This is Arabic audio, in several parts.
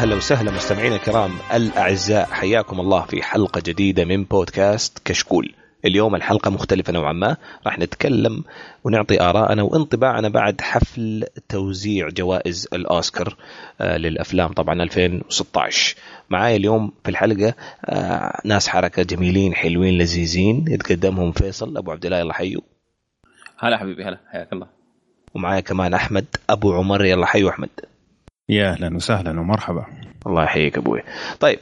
أهلا وسهلا مستمعينا الكرام الأعزاء حياكم الله في حلقة جديدة من بودكاست كشكول. اليوم الحلقة مختلفة نوعا ما راح نتكلم ونعطي ارائنا وانطباعنا بعد حفل توزيع جوائز الأوسكار آه، للأفلام طبعا 2016. معايا اليوم في الحلقة آه، ناس حركة جميلين حلوين لذيذين يتقدمهم فيصل أبو عبد الله يلا حيو. هلا حبيبي هلا حياك الله. ومعايا كمان أحمد أبو عمر يلا حيو أحمد. يا أهلا وسهلا ومرحبا. الله يحييك أبوي. طيب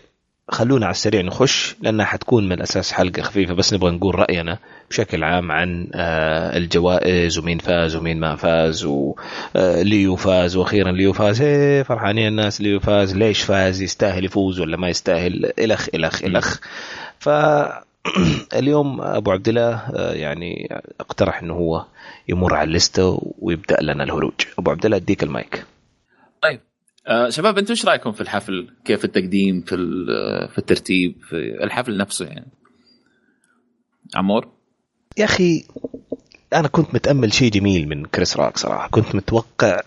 خلونا على السريع نخش لأنها حتكون من الاساس حلقة خفيفة بس نبغى نقول رأينا بشكل عام عن آه، الجوائز ومين فاز ومين ما فاز وليو فاز وأخيرا ليو فاز. إيه فرحانين الناس ليو فاز. ليش فاز؟ يستاهل يفوز ولا ما يستاهل؟ إلخ إلخ إلخ. ف اليوم أبو عبد الله آه، يعني اقترح إنه هو يمر على الليستة ويبدأ لنا الهروج. أبو عبد الله أديك المايك. طيب. آه شباب أنتم إيش رأيكم في الحفل؟ كيف التقديم في في الترتيب في الحفل نفسه يعني؟ عمور؟ يا أخي أنا كنت متأمل شيء جميل من كريس راك صراحة كنت متوقع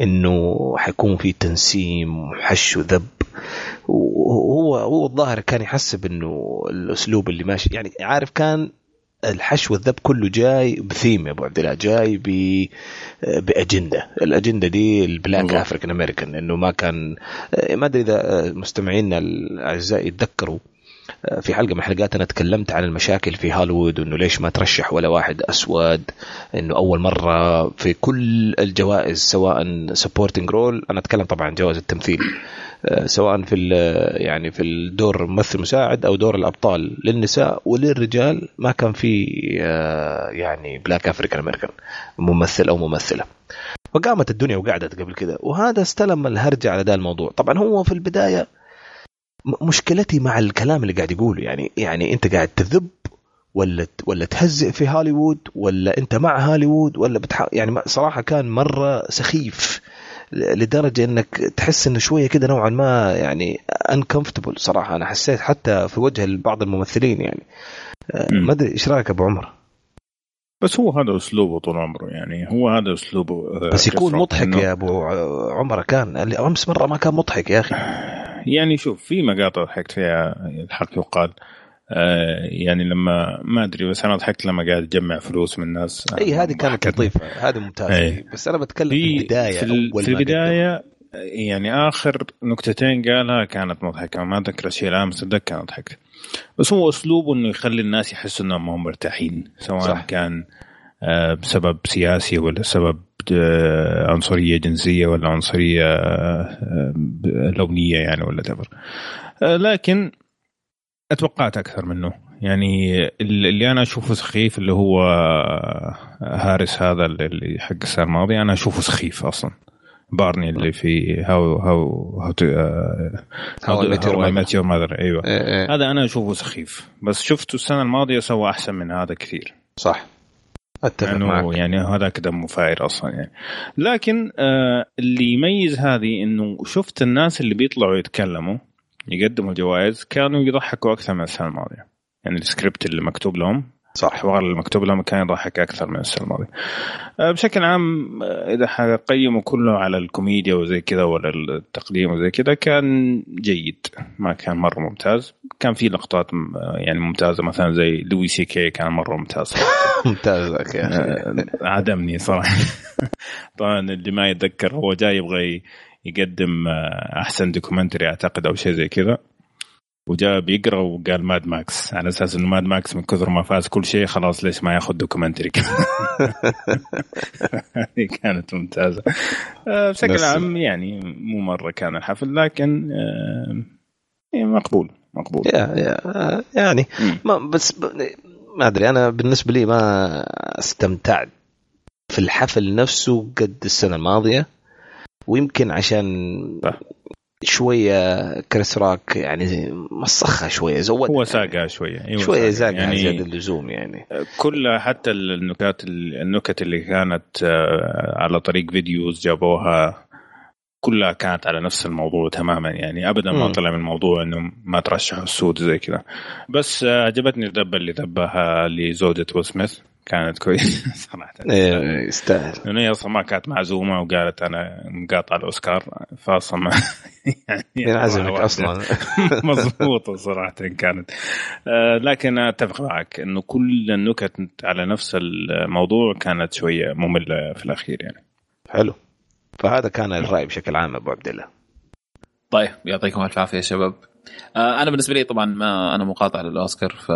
إنه حيكون في تنسيم وحش وذب وهو هو الظاهر كان يحسب إنه الأسلوب اللي ماشي يعني عارف كان الحشو الذب كله جاي بثيم يا أبو عبد الله جاي ب بأجندة. الأجندة دي ال black African American إنه ما كان ما أدري إذا مستمعينا الأعزاء يتذكروا في حلقة من حلقات أنا تكلمت عن المشاكل في هوليوود وانه ليش ما ترشح ولا واحد أسود إنه أول مرة في كل الجوائز سواء supporting role أنا أتكلم طبعا عن جوائز التمثيل آه، سواء في يعني في الدور ممثل مساعد أو دور الأبطال للنساء وللرجال ما كان في آه، يعني black African American ممثل أو ممثلة. فقامت الدنيا وقعدت قبل كده وهذا استلم الهرجة على ذا الموضوع. طبعا هو في البداية مشكلتي مع الكلام اللي قاعد يقوله. يعني يعني انت قاعد تذب ولا ولا تهزئ في هوليوود ولا انت مع هوليوود ولا بتح... يعني صراحة كان مرة سخيف لدرجة انك تحس انه شوية كده نوعا ما يعني uncomfortable صراحة. أنا حسيت حتى في وجه بعض الممثلين يعني. آه، ما أدري إيش رأيك أبو عمر؟ بس هو هذا أسلوبه طول عمره. يعني هو هذا أسلوبه آه، بس يكون مضحك يا أبو عمر. كان أمس مرة ما كان مضحك يا أخي. يعني شوف في مقاطع ضحكت فيها الحق يقال. آه يعني لما ما أدري بس أنا ضحكت لما قاعد أجمع فلوس من الناس. أي هذه كانت لطيفة هذه ممتازة. أي. بس أنا بتكلم في البداية في, أول في البداية يعني آخر نكتتين قالها كانت مضحكة. ما أتذكر الشيء الآن بس أتذكر كانت ضحكت بس هو اسلوبه إنه يخلي الناس يحسوا إنهم هم مرتاحين سواء صح. كان آه بسبب سياسي ولا سبب عنصرية جنسية ولا عنصرية آه، لونية يعني ولا تبر لكن أتوقعت أكثر منه. يعني اللي أنا أشوفه سخيف اللي هو هارس هذا اللي حق السنة الماضية. أنا أشوفه سخيف أصلا. بارني اللي في هاو هاو هاو How I Met Your Mother أيوه. إيه إيه. هذا أنا أشوفه سخيف. بس شفته السنة الماضية سوى أحسن من هذا كثير. صح. أتفق يعني معك. يعني هذاك دمه fire أصلا يعني. لكن آه اللي يميز هذه إنه شفت الناس اللي بيطلعوا يتكلموا يقدموا جوائز كانوا يضحكوا أكثر من السنة الماضية. يعني السكريبت اللي مكتوب لهم صح الحوار اللي مكتوب لهم كان يضحك أكثر من السنة الماضية. آه، بشكل عام آه، إذا حقيموا كله على الكوميديا وزي كذا ولا التقديم وزي كذا كان جيد. ما كان مرة ممتاز. كان في لقطات آه، يعني ممتازة. مثلا زي لوي سي كي كان مرة ممتاز. ممتاز عدمني صراحة. طبعا اللي ما يتذكر هو جاي يبغى يقدم أحسن documentary أعتقد أو شيء زي كذا. وجاء بيقرأ وقال ماد ماكس على أساس إنه ماد ماكس من كثر ما فاز كل شيء خلاص ليش ما ياخذ documentary كانت ممتازة. آه، بشكل عام يعني مو مرة كان الحفل لكن آه، يعني مقبول مقبول. يا يا يعني ما بس ما أدري أنا بالنسبة لي ما استمتعت في الحفل نفسه قد السنة الماضية ويمكن عشان شوية كريس راك يعني مسخها شوية زود هو ساقها شوية. أيوة شوية ساقها. يعني زيادة اللزوم يعني. كلها حتى النكات النكت اللي كانت آه، على طريق videos جابوها كلها كانت على نفس الموضوع تماما يعني. ابدا ما طلع من الموضوع إنه ما ترشحوا السود زي كذا. بس آه، عجبتني الذبه اللي ذبها لزوجة ويل سميث. كانت كويسة. صراحة. إيه، يستاهل. لأنه هي أصلا ما كانت معزومة وقالت أنا مقاطعه الأوسكار فأصلا ما يعني ينعزمك أصلا. مضبوطه صراحة كانت. آه، لكن أتفق معك إنه كل النكت على نفس الموضوع كانت شوية مملة في الأخير يعني. حلو. فهذا كان الرأي بشكل عام أبو عبد الله. طيب يعطيكم ألف عافية يا شباب. آه أنا بالنسبة لي طبعا ما أنا مقاطع للأوسكار ف.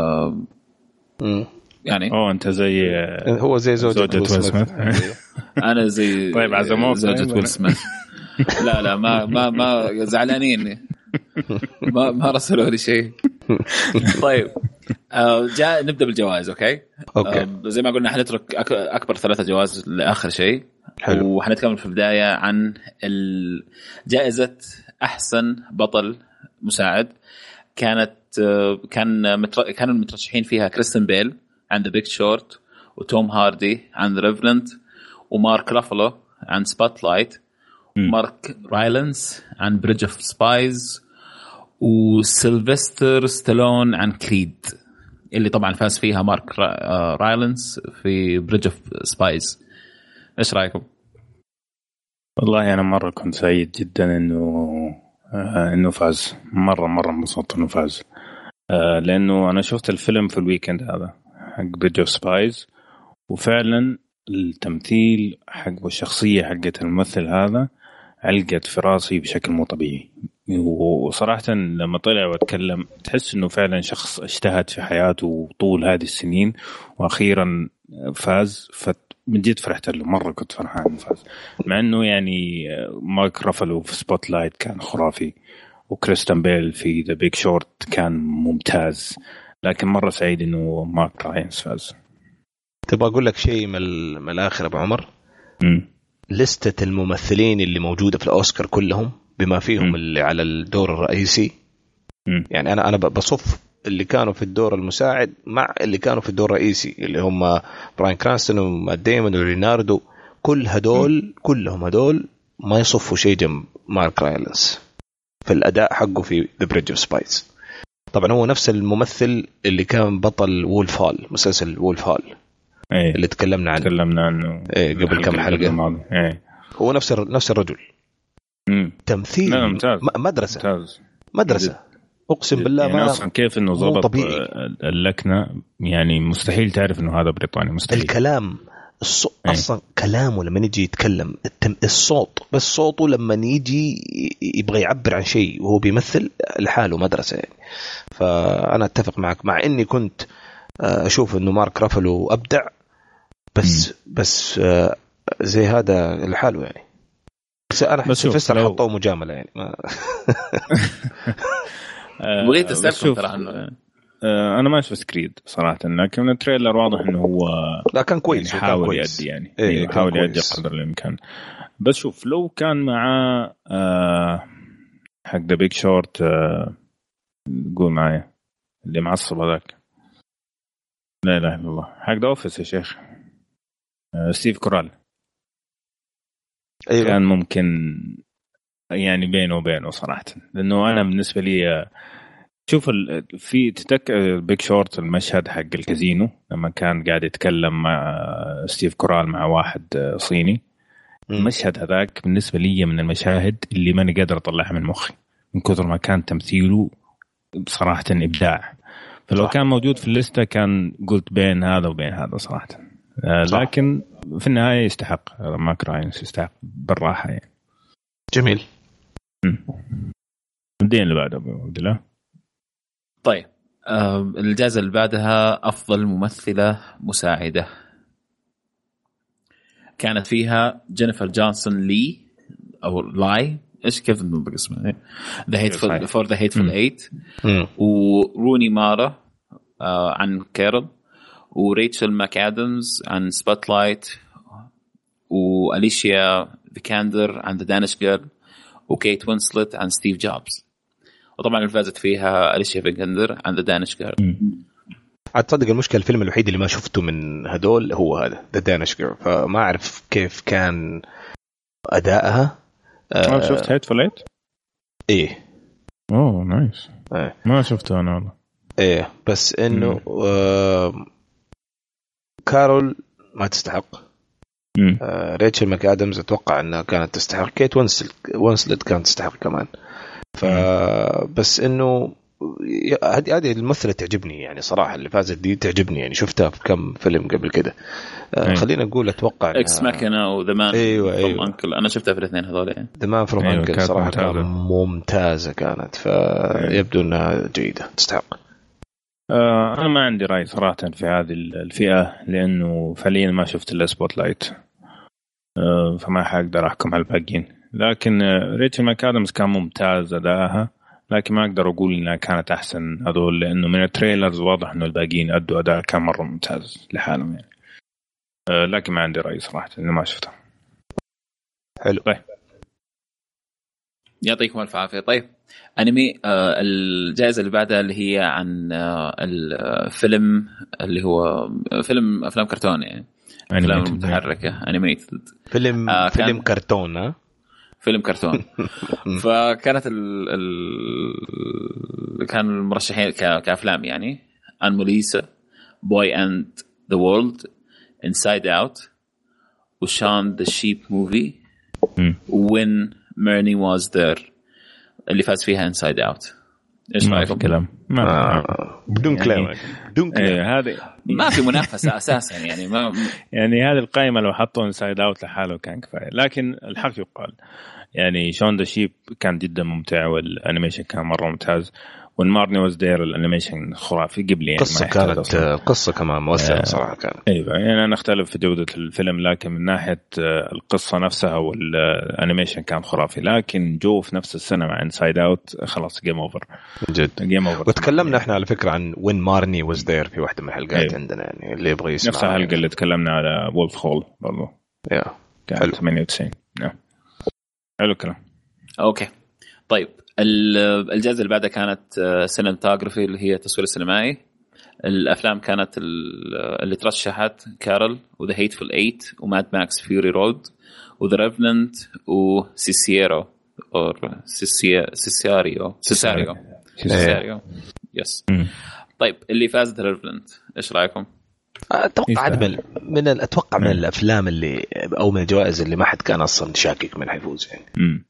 يعني. أوه أنت زي هو زي زوجة, زوجة ويل ويل سميث. إيه. أنا زي طيب عزموك زوجة طيب. ويل سميث. لا لا ما ما ما زعلانين. ما ما رسلوا لي شيء. طيب آه، جاء نبدأ بالجوائز okay؟ okay. آه، زي ما قلنا حنترك أكبر ثلاثة جوائز لآخر شيء. حلو. وحنتكلم في البداية عن جائزة أحسن بطل مساعد. كانت آه، كان متر... كانوا المترشحين فيها كريستن بيل. عن The Big Short وتوم هاردي عن Revenant ومارك رافلو عن Spotlight مم. مارك رايلنس عن Bridge of Spies وسيلفستر ستالون عن Creed اللي طبعا فاز فيها مارك آه، رايلنس في Bridge of Spies إيش رأيكم؟ والله أنا مرة كنت سعيد جدا إنه آه إنه فاز مرة مرة انبسطت إنه فاز آه لأنه أنا شفت الفيلم في ال weekend هذا حق Bridge of Spies وفعلا التمثيل حق والشخصية حقت الممثل هذا علقت في راسي بشكل مو طبيعي. وصراحة لما طلع وأتكلم تحس إنه فعلا شخص اجتهد في حياته طول هذه السنين وأخيرا فاز. فمن جد فرحت له مرة كنت فرحان إنه فاز. مع إنه يعني مارك رافلو في Spotlight كان خرافي وكريستن بيل في The Big Short كان ممتاز. لكن مرة سعيد إنه مارك رايلنس فاز تبغى أقول لك شيء من, ال- من الآخر أبو عمر مم. لستة الممثلين اللي موجودة في الأوسكار كلهم بما فيهم مم. اللي على الدور الرئيسي مم. يعني أنا أنا بصف اللي كانوا في الدور المساعد مع اللي كانوا في الدور الرئيسي اللي هم براين كرانستون ومات ديمون وليناردو كل هدول كلهم هدول ما يصفوا شيء جنب مارك رايلنس في الأداء حقه في The Bridge of Spies طبعا هو نفس الممثل اللي كان بطل Wolf Hall مسلسل Wolf Hall إيه. اللي تكلمنا عنه. تكلمنا عنه. إيه، قبل كم. الماضية. إيه. هو نفس نفس الرجل. مم. تمثيل. ممتاز. م- مدرسة. ممتاز. مدرسة. أقسم بالله يعني ما أصلا كيف إنه ضبط اللكنة يعني مستحيل تعرف إنه هذا بريطاني مستحيل. الكلام الصو... إيه. أصلا كلامه لما يجي يتكلم التم... الصوت بس صوته لما يجي يبغى يعبر عن شيء وهو بيمثل لحاله مدرسة يعني. فأنا أتفق معك مع إني كنت آه، أشوف إنه مارك رافلو أبدع بس بس آه، زي هذا لحاله يعني. بس أنا بس لو- حطوه مجاملة يعني ما... بغيت أسألكم ترى عنه. آه، أنا ما شفت Creed صراحة لكن من ال trailer واضح إنه هو لا كان يعني كويس يحاول كويس. يأدي يعني. إيه، إيه كان يحاول يأدي. قدر الإمكان. بس شوف لو كان معاه آه حق The Big Short آه قول معايا اللي معصب هذاك. لا إله إلا الله. حق The Office يا شيخ. آه ستيف كاريل أيوه. كان ممكن يعني بينه وبينه صراحة. لأنه أنا بالنسبة لي آه، شوف في تتذكر Big Short المشهد حق الكازينو لما كان قاعد يتكلم مع آه، ستيف كاريل مع واحد آه، صيني. المشهد هذاك بالنسبة لي من المشاهد اللي ماني قادر أطلعها من مخي. من كثر ما كان تمثيله بصراحه إبداع. فلو صح. كان موجود في الليستة كان قلت بين هذا وبين هذا صراحة. آه، صح. لكن في النهاية يستحق مارك رايلنس يستحق بالراحة يعني. جميل. الدين اللي بعده أبو عبد الله. طيب آه الجائزة اللي بعدها أفضل ممثلة مساعدة. كانت فيها جينيفر جيسون لي أو لاي إيش كيف نطق اسمها ذا صحيح. for The Hateful مم. Eight مم. وروني مارا آه عن Carol. وريتشل ماك ادمز عن Spotlight واليشيا فيكاندر عن The Danish Girl وكيت وينسلت عن Steve Jobs. وطبعا اللي فازت فيها أليشيا فيكاندر عن The Danish Girl عاد تصدق المشكلة الفيلم الوحيد اللي ما شفته من هدول هو هذا The Danish Girl فما أعرف كيف كان ادائها ما شفت Hateful Eight؟ إيه. أوه nice. إيه. ما شفته أنا والله. إيه بس إنه آه Carol ما تستحق. آه، ريتشل ماك ادمز أتوقع إنها كانت تستحق. كيت وينسلت كانت تستحق كمان. فبس إنه ي- هذه هذه الممثلة تعجبني يعني صراحة اللي فازت دي تعجبني يعني شفتها في كم فيلم قبل كده. آه، أي. خلينا نقول أتوقع Ex Machina و The Man أيوة، أيوة. U.N.C.L.E. أنا شفتها في الاثنين هذول يعني. The Man from U.N.C.L.E. كانت صراحة ممتازة. كانت ممتازة كانت فيبدو إنها جيدة تستحق. آه أنا ما عندي رأي صراحة في هذه الفئة لأنه فعليا ما شفت إلا Spotlight آه فما حقدر أحكم على الباقيين. لكن ريتشل ماك ادمز كان ممتاز ادائها لكن ما أقدر أقول إنها كانت أحسن هذول لأنه من ال trailers واضح إنه الباقيين أدوا أداء كان مرة ممتاز لحالهم يعني. آه لكن ما عندي رأي صراحة لأنه ما شفتها حلو. طيب. يعطيكم ألف عافية. طيب أنمي آه الجائزة اللي بعدها اللي هي عن آه الفيلم اللي هو فيلم أفلام كرتون يعني. أفلام. متحركه animated فيلم آه، فيلم كرتون ها؟ فيلم كرتون. فكانت ال... ال... كان المرشحين ك... كأفلام يعني. Anomalisa, Boy and the World, Inside Out و Shaun the Sheep Movie. When Marnie Was There اللي فاز فيها Inside Out إيش رأيكم؟ كلام. ما في كلام. آه، بدون يعني- كلام. بدون كلام. إيه، هذه ما في منافسة أساسا يعني ما يعني هذه القائمة لو حطوا Inside Out لحاله كان كفاية. لكن الحق يقال. يعني Shaun the Sheep كان جدا ممتع وال animation كان مرة ممتاز. وال Marnie Was There ال animation خرافي قبل يعني يحتاج كانت أصلاً. القصة كمان مؤثره آه. صراحة كانت. أيوه يعني أنا أختلف في جودة الفيلم لكن من ناحية آه، القصة نفسها وال animation كان خرافي. لكن جو في نفس السنة مع Inside Out خلاص game over جد. game over وتكلمنا إحنا على فكرة عن When Marnie Was There في واحدة من الحلقات أيوة. عندنا يعني اللي يبغى يسمع نفس الحلقة اللي تكلمنا على وولف هول برضه يا كان حلو. 98 نعم حلو الكلام. أوكي. طيب ال- الجائزة اللي بعدها كانت cinematography اللي هي التصوير السينمائي. الأفلام كانت ال- اللي ترشحت Carol و The Hateful Eight و Mad Max: Fury Road و The Revenant و Sicario أو Sicario Sicario Sicario yes. طيب اللي فاز The Revenant إيش رأيكم؟ أتوقع. عاد من من أتوقع من. الأفلام اللي أو من الجوائز اللي ما حد كان أصلا شاكك من حيفوز يعني مم.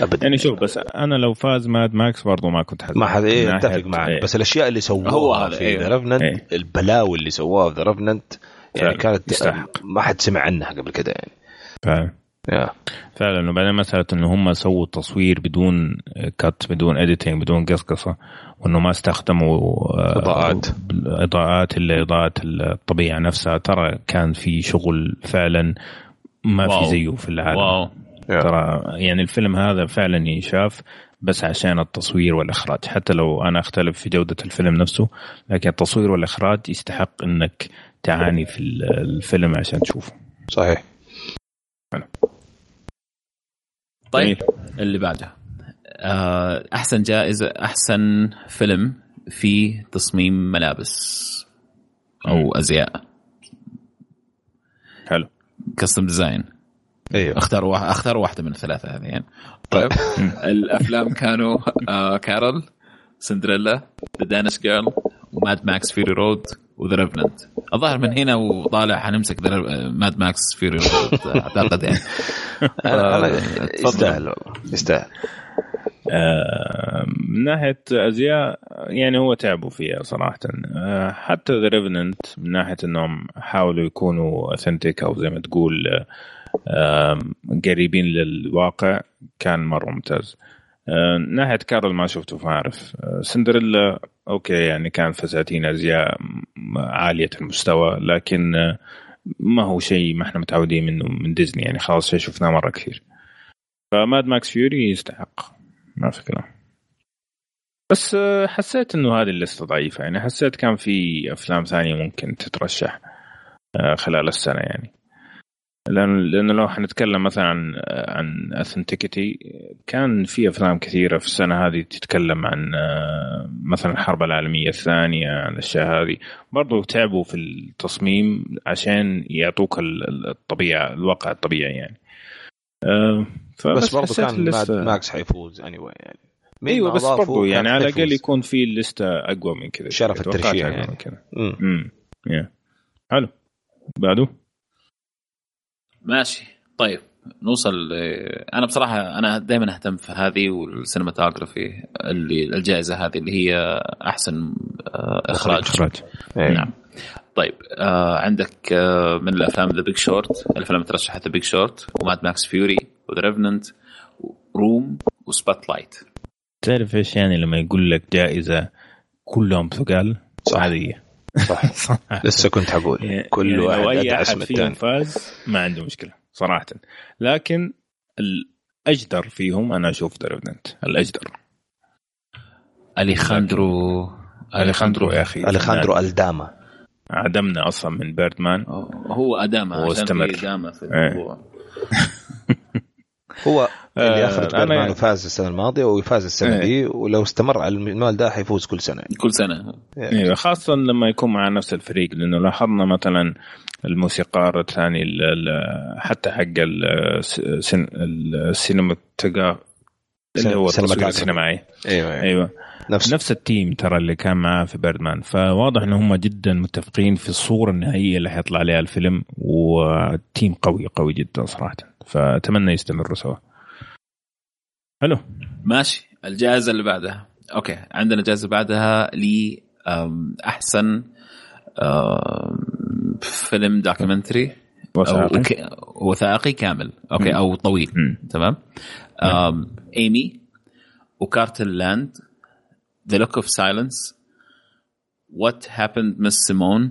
ابدا يعني شوف بس أنا لو فاز ماد ماكس برضو ما كنت حزين ما حد إيه أتفق معك إيه. بس الأشياء اللي سووها هو هذا، في. The Revenant إيه. البلاوي اللي سووها في The Revenant يعني كانت يستحق. ما حد سمع عنها قبل كده يعني فعلا يا فعلا. وبعدين مساله إنه هم سووا التصوير بدون cut بدون editing بدون قصقصة وإنه ما استخدموا آه، إضاءات. إضاءات إلا إضاءة الطبيعة نفسها. ترى كان في شغل فعلا ما wow. في زيه في العالم. wow. يا. ترى يعني الفيلم هذا فعلا ينشاف بس عشان التصوير والإخراج. حتى لو أنا أختلف في جودة الفيلم نفسه لكن التصوير والإخراج يستحق إنك تعاني في الفيلم عشان تشوفه. صحيح. طيب جميل. اللي بعده. آه، أحسن جائزة أحسن فيلم في تصميم ملابس أو أزياء. حلو. كاستم ديزاين أيوه. أختار واحد أختار واحدة من الثلاثة هذه يعني. طيب. الأفلام كانوا آه Carol, Cinderella, The Danish Girl و Mad Max: Fury Road و The Revenant. الظاهر من هنا وطالع حنمسك Mad Max Road أعتقد يعني. آه،. يستاهل والله يستاهل. آه، من ناحية أزياء يعني هو تعبوا فيها صراحة. آه، حتى The Revenant من ناحية إنهم حاولوا يكونوا authentic أو زي ما تقول آه، قريبين للواقع كان مرة ممتاز. آه، ناحية Carol ما شفته فاعرف آه، سندريلا okay يعني كان فساتين أزياء عالية المستوى لكن آه، ما هو شيء ما إحنا متعودين منه من ديزني يعني خلاص شيء شفناه مرة كثير. ف Mad Max: Fury يستحق ما في كلام. بس آه، حسيت إنه هذه ال list ة ضعيفة يعني حسيت كان في أفلام ثانية ممكن تترشح آه، خلال السنة يعني. لأن لأنه لو حنتكلم مثلا عن عن authenticity كان في أفلام كثيرة في السنة هذه تتكلم عن آه، مثلا الحرب العالمية الثانية عن الأشياء هذه. برضو تعبوا في التصميم عشان يعطوك ال- ال- الطبيعة الواقع الطبيعي يعني. آه، بس حسيت كان الليستة- ماكس حيفوز اني anyway يعني. أيوه بس برضو يعني على. الأقل يكون في الليسته أقوى من كذا شرف الترشيح يعني. كذا مم. امم يا حلو. بعده. ماشي. طيب نوصل ل- أنا بصراحة أنا دائما أهتم في هذه وال cinematography اللي الجائزة هذه اللي هي أحسن آه، إخراج. اخراج إيه. نعم. طيب آه عندك آه من الأفلام The Big Short الأفلام اللي ترشحت The Big Short و Mad Max: Fury و The Revenant, Room و Spotlight تعرف إيش يعني لما يقول لك جائزة كلهم ثقال؟ صح. هذه صح. لسه كنت حقول. يعني كل لو واحد أي ادعس أحد من فيهم الثاني. فاز ما عنده مشكلة صراحة. لكن الأجدر فيهم أنا أشوف ذا ريفننت الأجدر. أليخاندرو أليخاندرو يا أخي أليخاندرو ألداما. عدمنا أصلا من بيردمان. هو ادامه هو استمر. في إيه. الموضوع هو اللي آه، اخرج أنا- بيرمان وفاز السنة الماضية ويفاز السنة إيه. دي ولو استمر على المال ده حيفوز كل سنة. كل سنة. أيوه خاصة لما يكون مع نفس الفريق لأنه لاحظنا مثلا الموسيقار الثاني ال- ال- حتى حق ال cine- ال cinematograph اللي هو التصوير. السينمائي أيوه أيوه. أيوه. نفس نفس ال team ترى اللي كان معاه في Birdman فواضح إن هم جدا متفقين في الصورة النهائية اللي حيطلع عليها الفيلم و team قوي قوي جدا صراحة. فأتمنى يستمروا سوا. حلو. ماشي. الجائزة اللي بعدها. okay. عندنا جائزة بعدها ل أحسن فيلم documentary وثائقي. وثائقي كامل. okay. أو طويل. تمام؟ أم، Amy و Cartel Land, The Look of Silence, What Happened, Miss Simone?,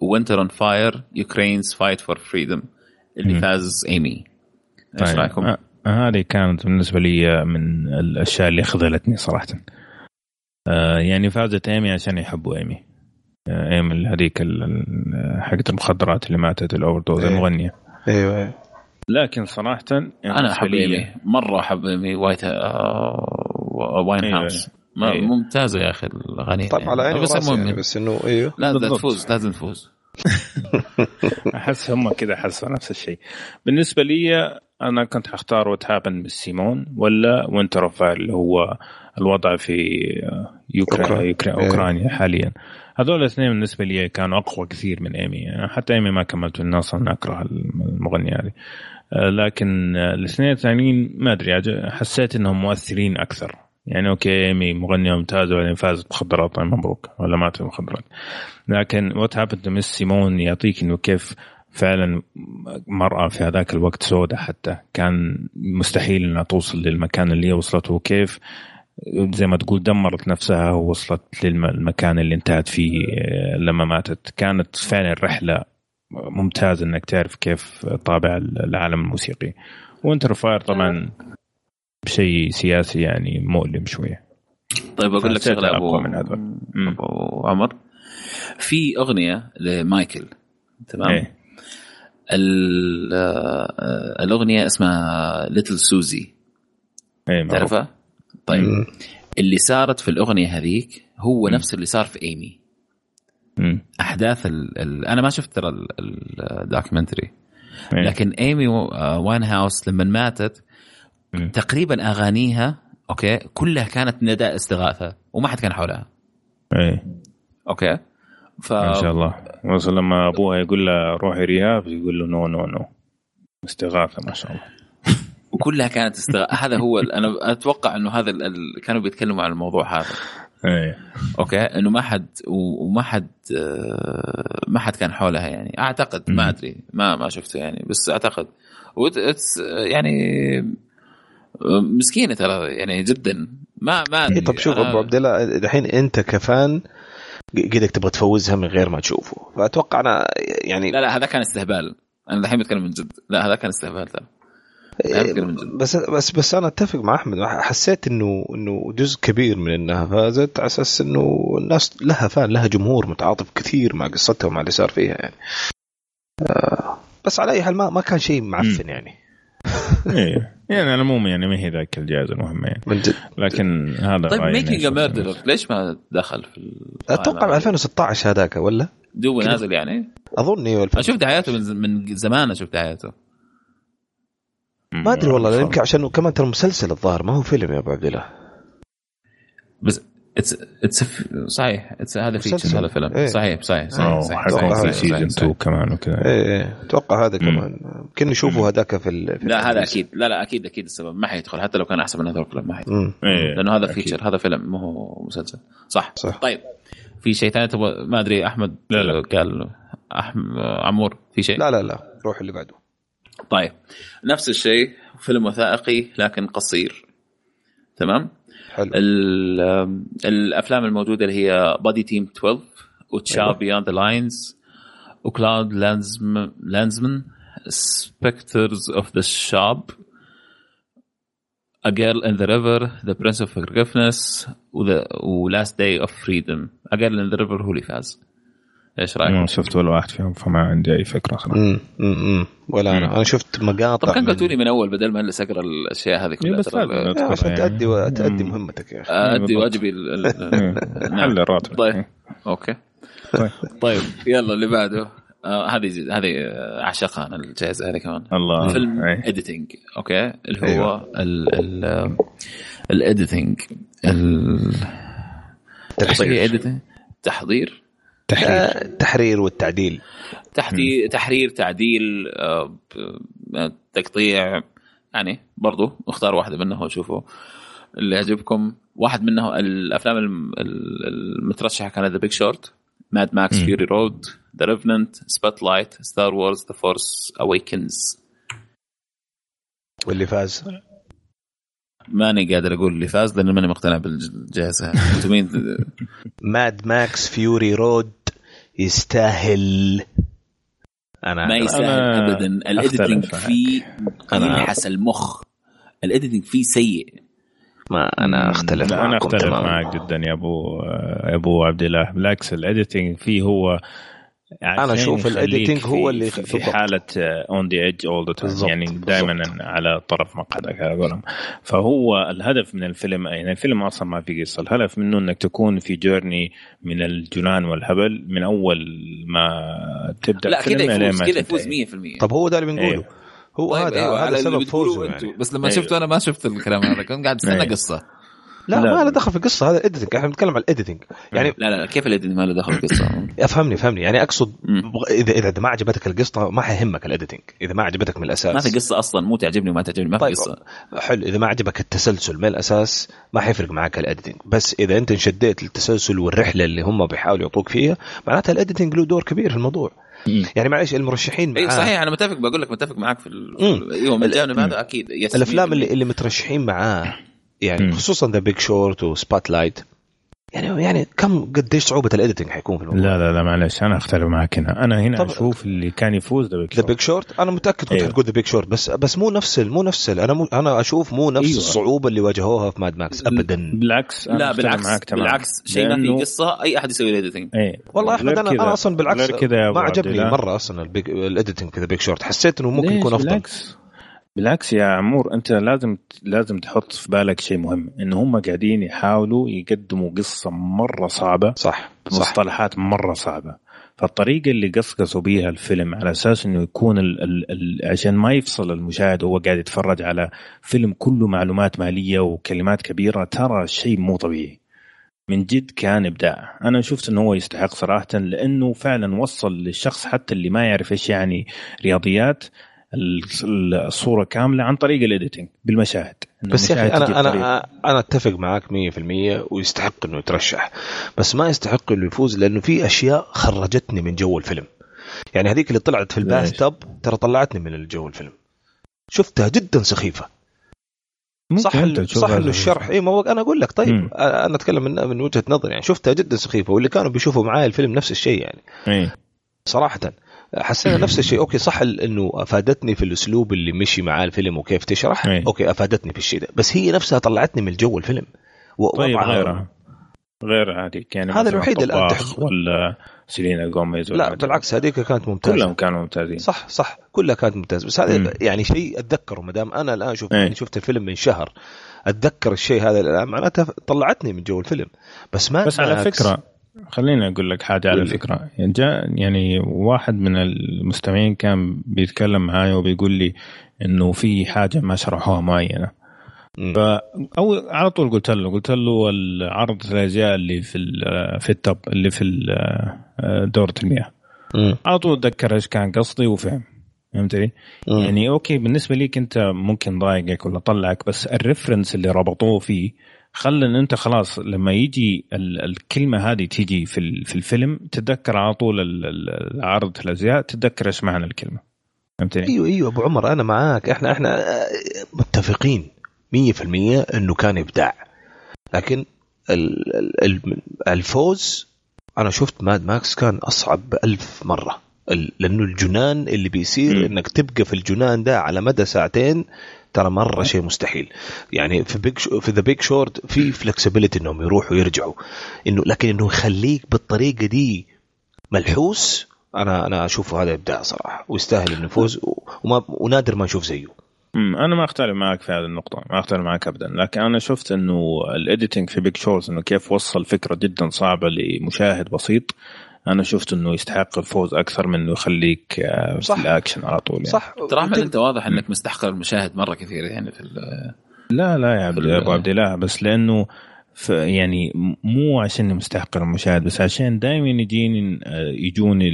Winter on Fire: Ukraine's Fight for Freedom اللي. فاز Amy إيش طيب. رأيكم؟ آه، هذه كانت بالنسبة لي من الأشياء اللي خذلتني صراحة آه يعني فازت إيمي عشان يحبوا إيمي آه إيمي هذيك حقت المخدرات اللي ماتت ال overdose إيه. المغنية أيوه أيوه لكن صراحة يعني أنا أحب إيمي مرة أحب إيمي وايت آه، واين أيوة. هاوس ما- أيوة. ممتازة يا أخي الاغاني طيب على عيني بس وراسي المهم يعني بس إنه أيوه لا لا بالضبط. تفوز لازم تفوز أحس هم كذا حسوا نفس الشيء بالنسبة لي أنا كنت حختار What Happened سيمون ولا Winter on اللي هو الوضع في يوكرا... أوكرا- يوكرا... إيه. أوكرانيا حاليا. هذول الاثنين بالنسبة لي كانوا أقوى كثير من ايمي يعني حتى ايمي ما كملت لأن أصلا أكره المغنية هذه. آه، لكن آه، الاثنين الثانيين ما أدري حسيت إنهم مؤثرين أكثر. يعني okay ايمي مغنية ممتازة وبعدين فازت مخدرات طيب مبروك ولا ماتت مخدرات لكن What Happened, Miss سيمون يعطيك إنه كيف فعلا مرأة في هذاك الوقت سوداء حتى. كان مستحيل إنها توصل للمكان اللي هي وصلته. وكيف؟ زي ما تقول دمرت نفسها ووصلت للمكان اللي انتهت فيه آه، لما ماتت. كانت فعلا رحلة ممتازة إنك تعرف كيف طابع العالم الموسيقي. Winter Fire طبعا شيء سياسي يعني مؤلم شوية. طيب أقول لك شغلة أبو من. مم. أبو عمر. في أغنية لمايكل تمام؟ إيه. الأغنية اسمها Little Susie إيه معروف. تعرفها؟ طيب مم. اللي صارت في الأغنية هذيك هو مم. نفس اللي صار في ايمي مم. أحداث ال... ال... أنا ما شفت ترى ال- ال documentary إيه. لكن ايمي واين هاوس لما ماتت مم. تقريبا أغانيها okay كلها كانت نداء استغاثة وما حد كان حولها إيه okay ف ما شاء الله. وصل لما ابوها يقول له روحي rehab يقول له no no no استغاثة ما شاء الله. وكلها كانت استغاثه هذا هو ال- أنا أتوقع إنه هذا ال... كانوا بيتكلموا عن الموضوع هذا. إيه. okay؟ إنه ما حد وما حد ما حد كان حولها يعني. أعتقد ما. أدري. ما ما شفته يعني. بس أعتقد. يعني مسكينة ترى يعني جدا. ما ما أدري. إيه طب شوف أبو عبد الله دحين أنت كفان قدك تبغى تفوزها من غير ما تشوفه. فأتوقع أنا يعني لا لا هذا كان استهبال. أنا الحين بتكلم من جد. لا هذا كان استهبال ترى. بس بس بس أنا أتفق مع أحمد. حسيت إنه إنه جزء كبير من إنها فازت على أساس إنه الناس لها فان لها جمهور متعاطف كثير مع قصتها ومع اللي صار فيها يعني. آه، بس على أي حال ما ما كان شيء معفن يعني. إيه. يعني على العموم يعني ما هي ذاك الجائزة المهمة يعني. من جد. لكن هذا طيب Making. Murderer ليش ما دخل في أتوقع ب 2016 هذاك ولا؟ دوب نازل يعني؟ أظن أيوه أنا شفت دعاياته من زمان أشوف دعايته ما أدري والله يمكن عشان كمان ترى مسلسل الظاهر ما هو فيلم يا أبو عبد الله. بس it's it's صحيح. it's هذا. feature هذا فيلم. إيه. صحيح صحيح صحيح صحيح. في صحيح، season 2 كمان وكذا إيه إيه. أتوقع هذا. كمان. يمكن نشوفه هذاك في, ال... في لا هذا. أكيد. لا لا أكيد أكيد السبب. ما حيدخل. حتى لو كان أحسن من هذول الافلام ما حيدخل. إيه، لأنه هذا. feature هذا فيلم مو هو مسلسل. صح. صح. طيب. في شيء ثاني تبغى؟ ما أدري أحمد لا، لا. قال أحم... عمور في شيء؟ لا لا لا. روح اللي بعده. طيب. نفس الشيء فيلم وثائقي لكن قصير. تمام؟ حلو. ال- الأفلام الموجودة اللي هي Body Team 12 وتشا. Beyond the Lines و Claude لانزم Lanzmann Spectres of the Shoah A Girl in the River, The Price of Forgiveness و the و Last Day of Freedom A Girl in the River هو اللي فاز إيش رأيك؟ ما شفت ولا واحد فيهم فما عندي أي فكرة صراحة مم. مم. مم. ولا أنا مم. أنا شفت مقاطع طب كان قلتوا لي من أول بدل ما اجلس اقرا الأشياء هذه إيه، كلها بس لازم ال- يا عشان يعني. تأدي تأدي مم. مهمتك يا أخي أدي بالضبط. واجبي ال- ال- نعم. حل الراتب طيب okay طيب. طيب يلا اللي بعده آه، هذه هذه آه، اعشقها أنا الجائزه هذه كمان الله فيلم إيه. editing okay اللي هو أيوة. ال ال ال editing ال تحضير. تحضير تحرير. آه، التحرير والتعديل. تحدي تحرير تعديل آه، تقطيع يعني برضو اختار واحدة منها وشوفوا اللي يعجبكم. واحد منه الأفلام الم- ال- المترشحة كانت The Big Short Mad Max. Fury Road The Revenant Spotlight Star Wars The Force Awakens واللي فاز. ماني قادر أقول اللي فاز لأني ماني مقتنع بالجائزة. أنتم مين؟ Mad Max Fury Road يستاهل. أنا ما يستاهل أنا ابدا. ال editing فيه يلحس المخ. ال editing فيه سيء. ما أنا أختلف لا أنا معكم أختلف تماما. معك جدا يا ابو يا أبو عبد الله. بالعكس ال editing فيه هو عشان أشوف يخليك ال editing هو اللي في, في. حالة on the edge all the time يعني. دائما على طرف مقعدك على قولهم فهو الهدف من الفيلم يعني الفيلم أصلا ما في قصة الهدف منه إنك تكون في journey من الجنان والهبل من أول ما تبدأ لا الفيلم كذا يفوز كذا. يفوز 100% طب هو ده اللي بنقوله أيوه. هو طيب هذا أيوة هذا سبب فوزه أنتوا. يعني بس لما أيوة. شفته أنا ما شفت الكلام هذا كنت قاعد استنى أيوة. قصة لا, لا. ما له دخل في القصة هذا editing إحنا بنتكلم على ال editing يعني لا لا كيف ال editing ما له دخل القصة؟ افهمني فهمني يعني أقصد إذا إذا ما عجبتك القصة ما حيهمك ال editing إذا ما عجبتك من الأساس. ما في قصة أصلا مو تعجبني وما تعجبني ما في طيب قصة. حلو. إذا ما عجبك التسلسل من الأساس ما حيفرق معك ال editing بس إذا أنت انشديت للتسلسل والرحلة اللي هم بيحاولوا يعطوك فيها معناتها ال editing له دور كبير في الموضوع. يعني معلش المرشحين اي معاه صحيح أنا متفق بقول لك متفق معك في ال- في إيوه من الجانب هذا أكيد. الأفلام 100%. اللي اللي مترشحين معاه يعني مم. خصوصا ذا بيج شورت وسبوت لايت يعني يعني كم قديش صعوبة ال editing حيكون في الموضوع؟ لا لا لا معلش أنا أختلف معك هنا. أنا هنا طب- أشوف اللي كان يفوز ده ذا بيج شورت أنا متأكد كنت أيوه. حتقول ذا بيج شورت بس بس مو نفس مو نفس أنا مو أنا أشوف مو نفس أيوه. الصعوبة اللي واجهوها في ماد ماكس ابدا. بالعكس لا بالعكس معك تمام بالعكس. شيء ما في قصة أي أحد يسوي الايديتنج إيه. والله احمد أنا أنا أصلا بالعكس ما عجبني. مرة أصلا ال editing في ذا بيج شورت حسيت إنه ممكن؟ يكون أفضل. بالعكس. بالعكس يا عمور أنت لازم لازم تحط في بالك شيء مهم انه هم قاعدين يحاولوا يقدموا قصة مرة صعبة صح صح. مصطلحات مرة صعبة. فالطريقة اللي قصقصوا بيها الفيلم على أساس إنه يكون ال ال ال عشان ما يفصل المشاهد وهو قاعد يتفرج على فيلم كله معلومات مالية وكلمات كبيرة ترى شيء مو طبيعي. من جد كان إبداع. أنا شفت إنه هو يستحق صراحة لأنه فعلا وصل للشخص حتى اللي ما يعرف إيش يعني رياضيات الصورة كاملة عن طريق ال editing بالمشاهد. بس يا أخي أنا أنا أنا أتفق معاك 100% ويستحق إنه يترشح. بس ما يستحق إنه يفوز لأنه في أشياء خرجتني من جو الفيلم. يعني هذيك اللي طلعت في ال bath؟ tub ترى طلعتني من الجو الفيلم. شفتها جدا سخيفة. صح ال- صح إنه الشرح. اي ما هو أنا أقول لك طيب مم. أنا أتكلم من من وجهة نظري يعني شفتها جدا سخيفة واللي كانوا بيشوفوا معايا الفيلم نفس الشيء يعني. إيه. صراحة. حسينا نفس الشيء. okay صح إنه أفادتني في الأسلوب اللي مشي معاه الفيلم وكيف تشرح. إيه. okay أفادتني في الشيء ده. بس هي نفسها طلعتني من جو الفيلم. طيب غيرها. غير هذيك يعني هذا الوحيد طباخ تحب- ولا سيلينا جوميز ولا لا. بالعكس هذيك كانت ممتازة. كلهم كانوا ممتازين. صح صح. كلها كانت ممتازة. بس هذا. يعني شيء أتذكره. ما دام أنا الآن شفت إيه. يعني شفت الفيلم من شهر أتذكر الشيء هذا الآن معناتها طلعتني من جو الفيلم. بس ما بس على. فكرة خليني أقول لك حاجة على. فكره يعني جاء يعني واحد من المستمعين كان بيتكلم معاي وبيقول لي إنه في حاجة ما شرحوها معينة. ف أو على طول قلت له قلت له العرض الاجزاء اللي في في التوب اللي في دورة المياه. على طول تذكر إيش كان قصدي وفهم. فهمتني؟ يعني okay بالنسبة ليك أنت ممكن ضايقك ولا طلعك بس ال reference اللي ربطوه فيه خلى إن أنت خلاص لما يجي الكلمة هذه تيجي في في الفيلم تتذكر على طول العرض الأزياء تتذكر إيش معنى الكلمة فهمتني؟ أيوه أيوه أبو عمر أنا معاك إحنا إحنا متفقين 100% إنه كان إبداع لكن الفوز أنا شفت ماد ماكس كان أصعب ألف مرة لأنه الجنان اللي بيصير م. إنك تبقى في الجنان ده على مدى ساعتين ترى مرة شيء مستحيل. يعني في بيج في ذا بيج شورت في flexibility إنهم يروحوا ويرجعوا. إنه لكن إنه يخليك بالطريقة دي ملحوس أنا أنا اشوفه هذا إبداع صراحة. ويستاهل الفوز وما ونادر ما نشوف زيه. أنا ما أختلف معك في هذه النقطة، ما أختلف معك ابدا، لكن أنا شفت إنه ال editing في بيج شورت إنه كيف وصل فكرة جدا صعبة لمشاهد بسيط. أنا شفت إنه يستحق الفوز أكثر من إنه يخليك آه، صح. في الأكشن على طول يعني. صح ترى أحمد أنت واضح إنك مستحقر المشاهد مرة كثير يعني في لا لا يا أبو عبد الله بس لأنه يعني مو عشان مستحقر المشاهد بس عشان دائما يجيني آه، يجوني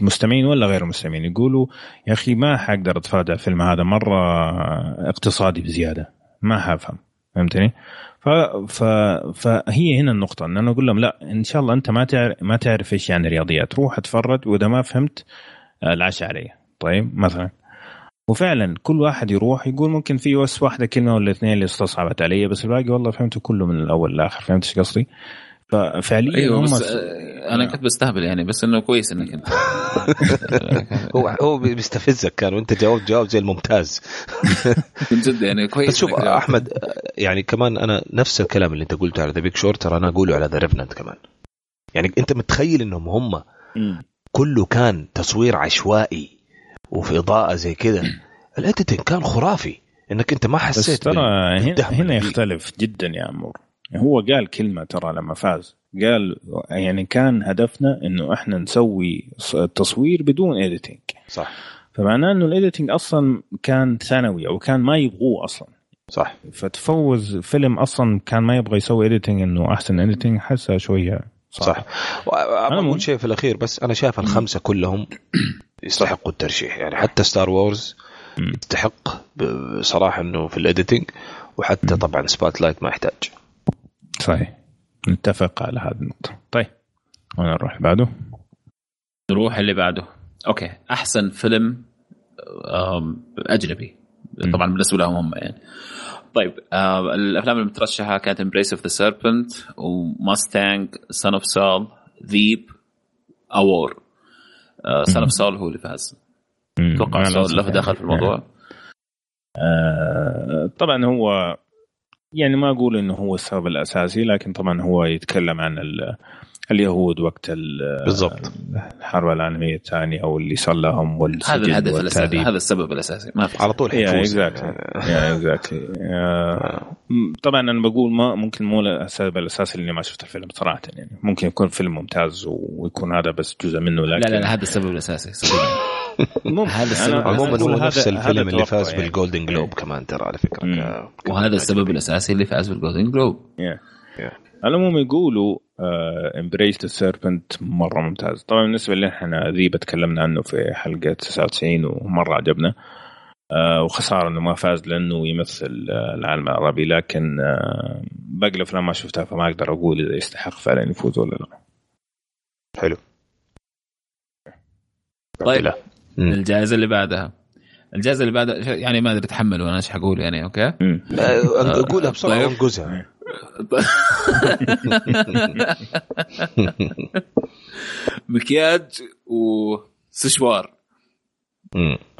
المستمعين ولا غير المستمعين يقولوا يا أخي ما حقدر أتفرج على الفيلم هذا مرة اقتصادي بزيادة ما حفهم فهمتني؟ ف... ف... فهي هنا النقطة إن أنا أقول لهم لا إن شاء الله أنت ما تعرف ما تعرف إيش يعني رياضيات روح اتفرج وإذا ما فهمت آه، العشاء علي طيب مثلا وفعلا كل واحد يروح يقول ممكن في بس واحدة كلمة ولا اثنين اللي استصعبت علي بس الباقي والله فهمته كله من الأول للآخر فهمت إيش قصدي؟ ففعليا أيوه هم بس أنا كنت بستهبل يعني بس إنه كويس إنك أنت. هو هو بيستفزك كان وأنت جاوبت جواب زي الممتاز. من جد يعني كويس بس شوف أحمد يعني كمان أنا نفس الكلام اللي أنت قلته على ذا بيج شورت ترى أنا أقوله على ذا ريفننت كمان. يعني أنت متخيل إنهم هم كله كان تصوير عشوائي وفي إضاءة زي كذا ال editing كان خرافي إنك أنت ما حسيت بس ترى هنا, هنا يختلف جدا يا عمور. هو قال كلمة ترى لما فاز. قال يعني كان هدفنا إنه إحنا نسوي تصوير بدون editing صح. فمعناه إنه ال editing أصلا كان ثانوي أو كان ما يبغوه أصلا. صح. فتفوز فيلم أصلا كان ما يبغى يسوي editing إنه أحسن editing حسها شوية صح, صح. أقول شيء في الأخير بس أنا شايف الخمسة كلهم يستحقوا الترشيح. يعني حتى ستار وورز يستحق بصراحه إنه في ال editing وحتى طبعا سبوت لايت ما يحتاج. صحيح. نتفق على هذه النقطة. طيب أنا نروح بعده؟ نروح اللي بعده. okay أحسن فيلم أجنبي. طبعا بالنسبة لهم هم يعني. طيب آه الأفلام المترشحة كانت Embrace of the Serpent و Mustang Son of Saul ذيب اوور سون اوف سول هو اللي فاز. أتوقع له دخل في الموضوع. آه طبعا هو يعني ما أقول إنه هو السبب الأساسي لكن طبعا هو يتكلم عن اليهود وقت بالضبط. الحرب العالمية الثانية أو اللي صار لهم هذا الهدف الأساسي هذا السبب الأساسي. ما في. على طول yeah exactly yeah exactly طبعا أنا بقول ما ممكن مو السبب الأساسي إني ما شفت الفيلم صراحة يعني. ممكن يكون فيلم ممتاز ويكون هذا بس جزء منه لكن لا لا, لا هذا السبب الأساسي. هذا السبب عموما هو نفس الفيلم اللي فاز يعني. بال Golden Globe كمان ترى على فكرة. وهذا السبب الأساسي اللي فاز بال Golden Globe على العموم يقولوا Embrace the Serpent مرة ممتاز. طبعا بالنسبة لنا إحنا ذيب تكلمنا عنه في حلقة 99 ومرة عجبنا. آه وخسارة إنه ما فاز لأنه يمثل آه العالم العربي. لكن آه باقي الأفلام ما شفتها فما أقدر أقول إذا يستحق فعلا يفوز ولا لا. حلو. طيب. الجائزة اللي بعدها. الجائزة اللي بعدها يعني ما أدري تحملوا أنا إيش حقول يعني أوكي؟ قولها بسرعة طيب. مكياج وسشوار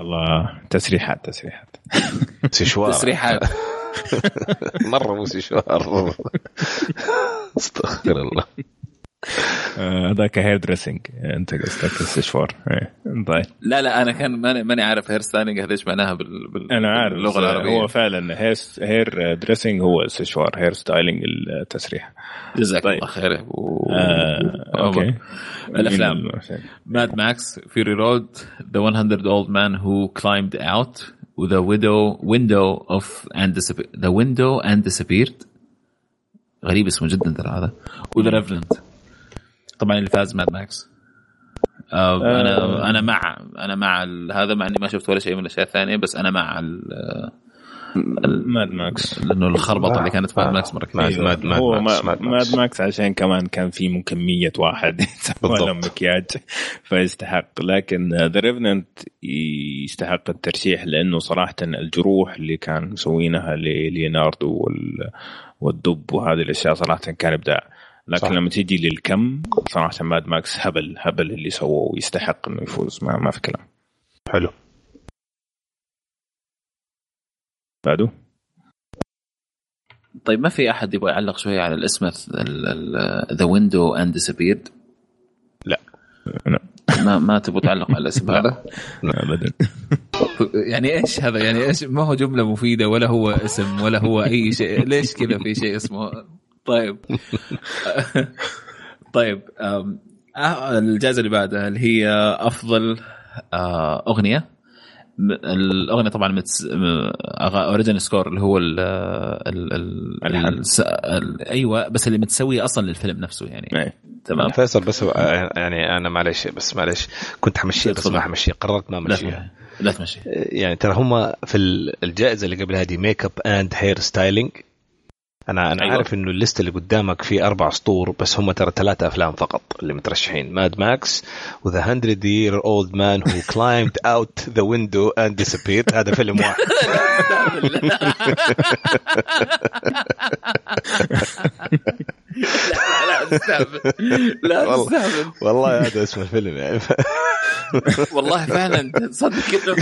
الله تسريحات تسريحات. سشوار. تسريحات. مرة مو سشوار. استغفر الله. هذاك hair dressing انت قصدك السشوار إيه، طيب. لا لا أنا كان ماني, ماني عارف hair styling هذا إيش معناها بال... بال... أنا عارف باللغة العربيه هو فعلا hair hair dressing هو السشوار hair styling التسريح. جزاك طيب. الله خير. و... آه، أوكي. الأفلام. Mad Max Fury Road The 100 Old Man Who Climbed Out و the widow window of and the Window and Disappeared غريب اسمه جدا ترى هذا. و The Revenant طبعا اللي فاز Mad Max آه أنا آه. أنا مع أنا مع ال- هذا مع إني ما شفت ولا شيء من الأشياء الثانية بس أنا مع ال- Mad Max لأنه الخربطة اللي كانت في Mad Max مرة Mad- كثير Mad- Mad هو Max، ما- Mad Max. Mad Max عشان كمان كان في 100 واحد. لهم مكياج فيستحق لكن The Revenant يستحق الترشيح لأنه صراحة الجروح اللي كان مسوينها لليوناردو وال- والدب وهذه الأشياء صراحة كان إبداع لكن صح. لما تيجي للكم صراحة Mad Max هبل هبل اللي سووه ويستحق إنه يفوز ما, ما في كلام. حلو. بعده؟ طيب ما في أحد يبغى يعلق شوية على الاسم the Window and Disappeared لا. لا. ما ما تبغوا تعلقوا على الاسم هذا؟ ابدا. يعني إيش هذا؟ يعني إيش؟ ما هو جملة مفيدة ولا هو اسم ولا هو أي شيء. ليش كذا في شيء اسمه؟ طيب. طيب آه، الجائزة اللي بعدها اللي هي أفضل آه، أغنية. الأغنية طبعا original score اللي هو ال ال ال. الس- ال- أيوه بس اللي متسويه أصلا للفيلم نفسه يعني. إيه. تمام. فيصل بس هو- يعني أنا معلش بس معلش كنت حمشيها بس. ما حمشيها قررت ما امشيها لا تمشي. يعني ترى هم في ال- الجائزة اللي قبل هذه makeup and hair styling أنا أنا أيوة. عارف إنه الليسته اللي قدامك في أربع سطور بس هم ترى ثلاثة أفلام فقط اللي مترشحين. ماد ماكس وذا 100 year old man who climbed out the window and disappeared. هذا فيلم واحد. لا لا تستهبل لا والله. تستهبل والله هذا اسم الفيلم يعني. والله فعلا تصدق كده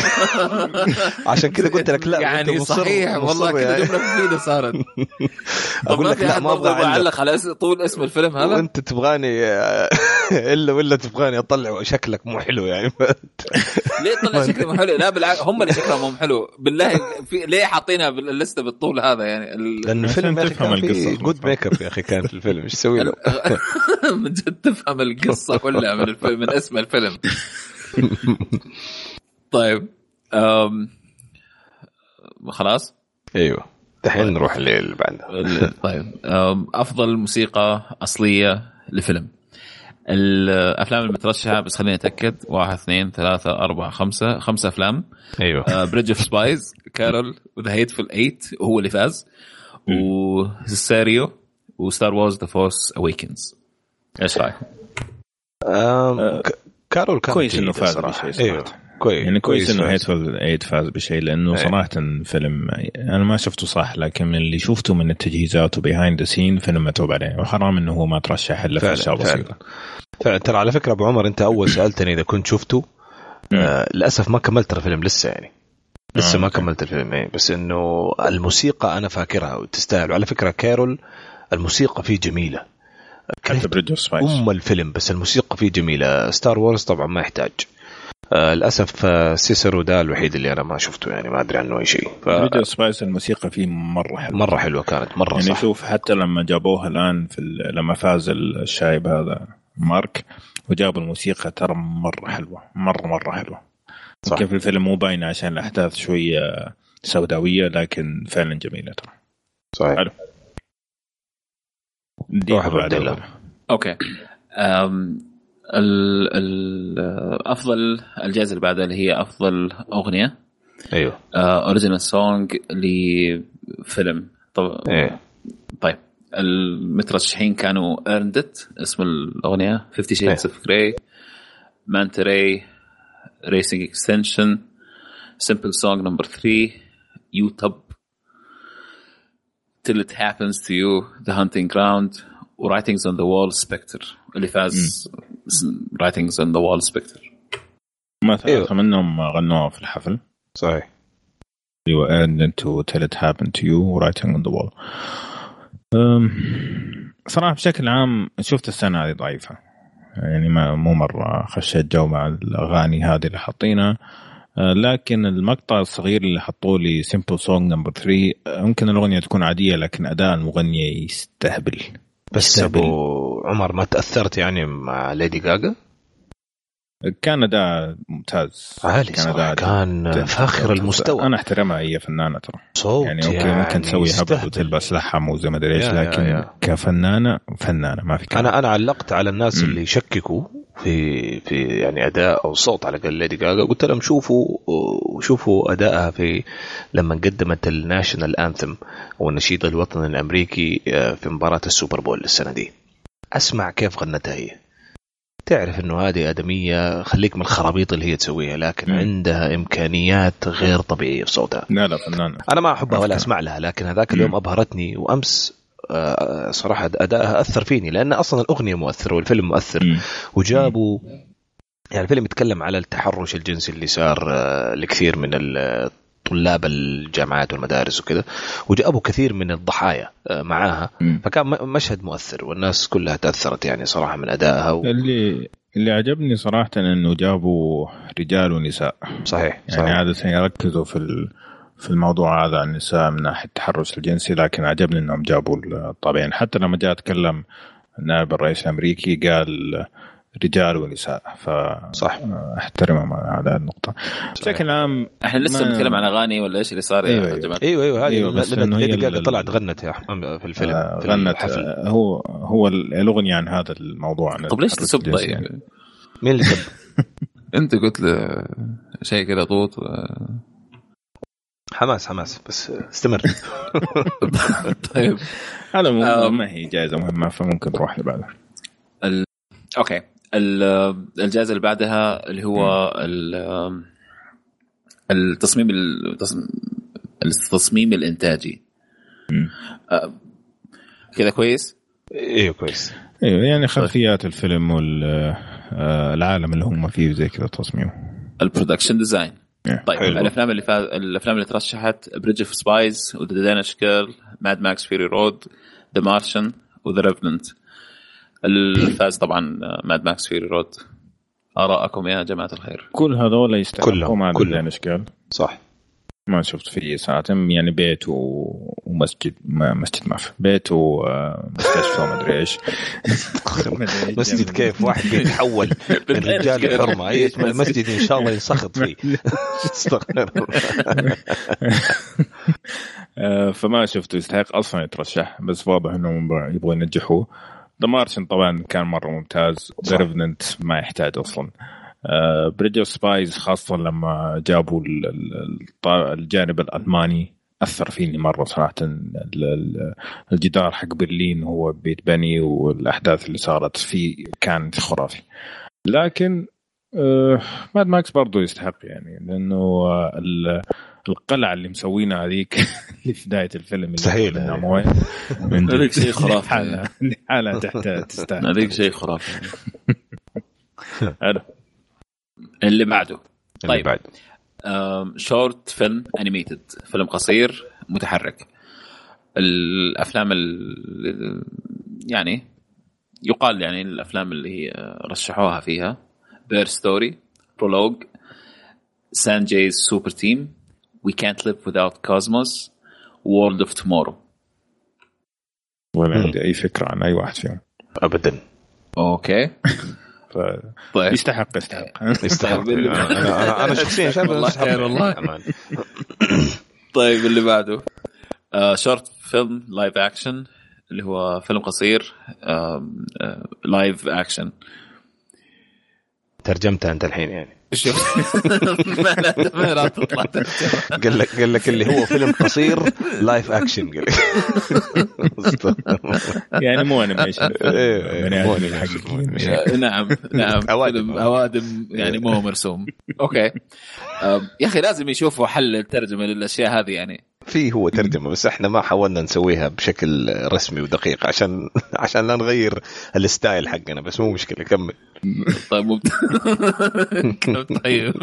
عشان كده قلت لك لا يعني صحيح والله كده يعني. جملة مفيده صارت. أقول لك لا ما أبغى أعلق. على طول اسم الفيلم هذا. وأنت تبغاني إلا ولا تبغاني أطلع شكلك مو حلو يعني. ليه طلع شكلهم حلو؟ لا بالعكس هم اللي شكلهم حلو. بالله في ليه حاطينها باللستة بالطول هذا يعني؟ ال- لأن الفيلم يا أخي تفهم كان. good makeup يا أخي كان في الفيلم إيش تسوي له؟ من جد تفهم القصة كلها من الفيلم من اسم الفيلم. طيب أم... خلاص؟ أيوه. دحين نروح اللي بعده طيب أم، أفضل موسيقى أصلية لفيلم. الأفلام المترشحة بس خليني أتأكد واحد اثنين ثلاثة أربعة خمسة خمسة أفلام. أيوه. Bridge of Spies Carol و The Hateful Eight هو اللي فاز. و Sicario و Star Wars The Force Awakens إيش رايكم؟ آم، ك- Carol كان كويس جيدة فاز. بشيء إيوه صراحة. كويس يعني كويس إنه فاز. Hateful Eight فاز بشيء لأنه إيه. صراحة فيلم أنا ما شفته صح لكن من اللي شفته من التجهيزات و behind the scene فيلم متعوب عليه وحرام إنه هو ما ترشح إلا في أشياء. بسيطة فعلا ترى على فكرة أبو عمر أنت أول سألتني إذا كنت شفته آه للأسف ما كملت الفيلم لسه يعني لسه آه، ما. كملت الفيلم إيه بس إنه الموسيقى أنا فاكرها وتستاهل وعلى فكرة Carol الموسيقى فيه جميلة. حتى أم الفيلم بس الموسيقى فيه جميلة. Star Wars طبعا ما يحتاج. آه للأسف آه Sicario ده الوحيد اللي أنا ما شفته يعني ما أدري عنه أي شيء. of Spies الموسيقى فيه مرة حلوة. مرة حلوة كانت مرة يعني صح. شوف حتى لما جابوها الآن في لما فاز الشايب هذا مارك وجابوا الموسيقى ترى مرة حلوة مرة مرة حلوة. صح. في الفيلم مو باينة عشان الأحداث شوية سوداوية لكن فعلا جميلة ترى. صحيح. حلو. دي. أول. أوكي. أم ال ال أفضل الجائزة اللي بعدها اللي هي أفضل أغنية. أيوه. original song لفيلم. طب إيه. طيب. المترشحين كانوا Earned It اسم الأغنية. 50 Shades of Grey Manta Ray Racing Extinction Simple Song Number 3 Youth Till it happens to you The Hunting Ground و Writing's on the Wall Spectre اللي فاز Writing's on the Wall Spectre ما ثلاثة أيوه. منهم غنوها في الحفل. صحيح. هو and into till it happened to you writing on the wall. صراحة بشكل عام شفت السنة هذه ضعيفة. يعني ما مو مرة خشيت جو مع الأغاني هذه اللي حاطينها. لكن المقطع الصغير اللي حطوه لي Simple Song Number 3 ممكن الأغنية تكون عادية لكن أداء المغنية يستهبل بس يستهبل. ابو عمر ما تأثرت يعني مع Lady Gaga كان اداء ممتاز. عالي كان اداء كان فاخر المستوى. أنا أحترمها هي فنانة ترى. صوت يعني أوكي يعني ممكن تسوي هبل وتلبس لحم وزي ما أدري إيش لكن يا يا. كفنانة فنانة ما في كلام. أنا أنا علقت على الناس م. اللي يشككوا في في يعني أداء أو صوت على الاقل Lady Gaga قلت لهم شوفوا شوفوا أدائها في لما قدمت ال national anthem أو النشيد الوطني الأمريكي آه، في مباراة ال Super Bowl السنة دي. أسمع كيف غنتها هي. تعرف إنه هذه آدمية خليك من الخرابيط اللي هي تسويها لكن م. عندها إمكانيات غير طبيعية في صوتها. لا لا فنانة. أنا ما أحبها ولا أسمع لها لكن هذاك اليوم أبهرتني وأمس آه، صراحة ادائها أثر فيني لأن أصلا الأغنية مؤثرة والفيلم مؤثر. م. وجابوا يعني الفيلم يتكلم على التحرش الجنسي اللي صار آه، لكثير من طلاب الجامعات والمدارس وكذا وجابوا كثير من الضحايا آه، معاها. فكان مشهد مؤثر والناس كلها تأثرت يعني صراحة من أدائها و... اللي اللي عجبني صراحة إنه جابوا رجال ونساء. صحيح يعني صحيح. عاده يركزوا في في الموضوع هذا عن النساء من ناحية التحرش الجنسي لكن عجبني إنهم جابوا الطابعين. حتى لما جاء اتكلم نائب الرئيس الأمريكي قال رجال ونساء ف صح. احترمهم على النقطة. بشكل عام إحنا لسه بنتكلم عن أغاني ولا إيش اللي صار أيوه أيوه. أيوه, أيوة هذه أيوة بس هي طلعت غنت يا في الفيلم آه في غنت. الحفل. آه هو هو الأغنية عن هذا الموضوع طب ليش تسب؟ طيب؟ مين اللي سب؟ أنت قلت له شيء كذا طوط. و... حماس حماس بس استمر. طيب. هذا ما هي جائزة مهمة فممكن نروح اللي بعدها ال... أوكي. الجائزة اللي بعدها اللي هو التصميم التصميم الإنتاجي. كذا كويس؟ أيوه كويس. أيوه يعني خلفيات الفيلم والعالم آه، اللي هم فيه زي كذا تصميمه ال production design طيب حلو. الأفلام اللي فاز الأفلام اللي ترشحت Bridge of Spies و The Danish Girl Mad Max Fury Road The Martian و The Revenant اللي فاز طبعا Mad Max Fury Road ارائكم يا جماعة الخير. كل هذول يستحقوا كلهم كلهم. اشكال صح. ما شفت فيه ساعة يعني بيت ومسجد ما مسجد ما في. بيت ومستشفى وما أدري إيش. مسجد كيف؟ واحد بيتحول من رجال لحرمه أي اسم المسجد إن شاء الله ينسخط فيه. آه، فما شفته يستحق. أصلا يترشح بس واضح إنهم يبغوا ينجحوه The Martian طبعا كان مرة ممتاز. هذا ما يحتاج أصلا. Bridge of Spies خاصة لما جابوا الجانب الألماني أثر فيني مرة صراحة. الجدار حق برلين هو بيتبني والأحداث اللي صارت فيه كان خرافي لكن Mad Max برضو يستحق يعني لأنه القلعة اللي مسوينها هذيك اللي في بداية الفيلم مستحيل هذيك شيء خرافي. حالها حالها تحتاج تستاهل هذيك شيء خرافي. حلو اللي بعده. طيب. اللي بعد short film animated فيلم قصير متحرك. الأفلام يعني يقال يعني الأفلام اللي هي رشحوها فيها. بير ستوري برولوج سان جيز سوبر تيم We Can't Live Without Cosmos World of Tomorrow. ولا عندي أي فكرة عن أي واحد فيهم؟ ابدا. أوكي. ف... طيب. يستحق يستحق. يستحق. أنا أنا, أنا شخصيا شايف والله خير والله. طيب اللي بعده. short film live action اللي هو فيلم قصير live action ترجمتها أنت الحين يعني. شوف ما لا تطلع قال لك قال لك اللي هو فيلم قصير live action قال لك. يعني مو animation نعم نعم. أوادم. أوادم يعني مو مرسوم. okay. يا أخي لازم يشوفوا حل الترجمة للأشياء هذه يعني. في هو ترجمة بس إحنا ما حاولنا نسويها بشكل رسمي ودقيق عشان عشان لا نغير ال style حقنا بس مو مشكلة كمل. طيب ممتاز طيب.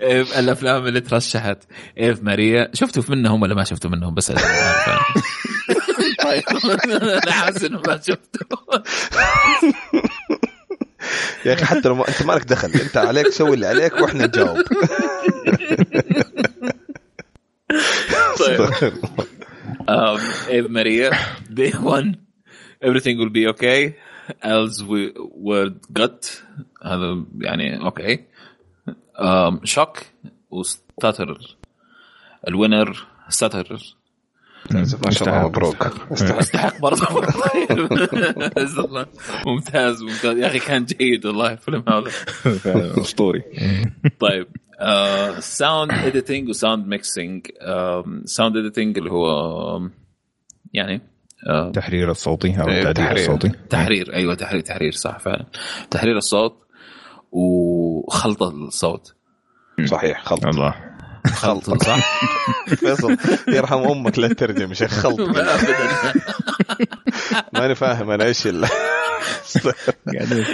إيه الأفلام اللي ترشحت. Ave Maria. شفتوا منهم ولا ما شفتوا منهم؟ بس طيب. أنا حاسس إنه ما شفته يا أخي حتى لو أنت مالك دخل. أنت عليك سوي اللي عليك وإحنا نجاوب. طيب ايف ماريا دي 1 everything will be okay. الز وورد جت هذا يعني أوكي شوك وستاتر الوينر ستاتر ما شاء الله مبروك. استحق برضه. ممتاز ممتاز. يا أخي كان جيد والله الفيلم هذا. أسطوري. طيب sound editing و sound mixing sound editing اللي هو يعني التحرير الصوتي أو التعديل تحرير. الصوتي. تحرير. أيوه تحرير تحرير. صح فعلا. تحرير الصوت وخلط الصوت. صحيح خلط. الله. خلط صح؟ فيصل يرحم أمك لا تترجم يا شيخ خلط. ماني فاهم أنا إيش ال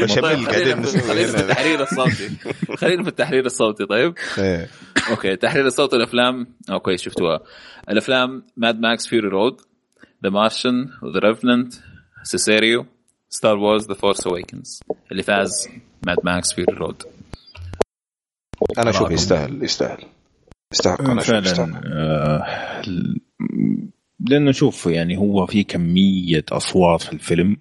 بشاميل قاعدين خلينا في-. التحرير الصوتي. خلينا في التحرير الصوتي طيب؟ إيه. okay تحرير الصوت الأفلام. أو كويس شفتوها. الأفلام Mad Max Fury Road The Martian The Revenant Sicario Star Wars The Force Awakens اللي فاز Mad Max Fury Road أنا أشوف يستاهل. يستاهل. يستحق أنا أشوف فعلا. آه، لأنه شوف يعني هو في كمية أصوات في الفيلم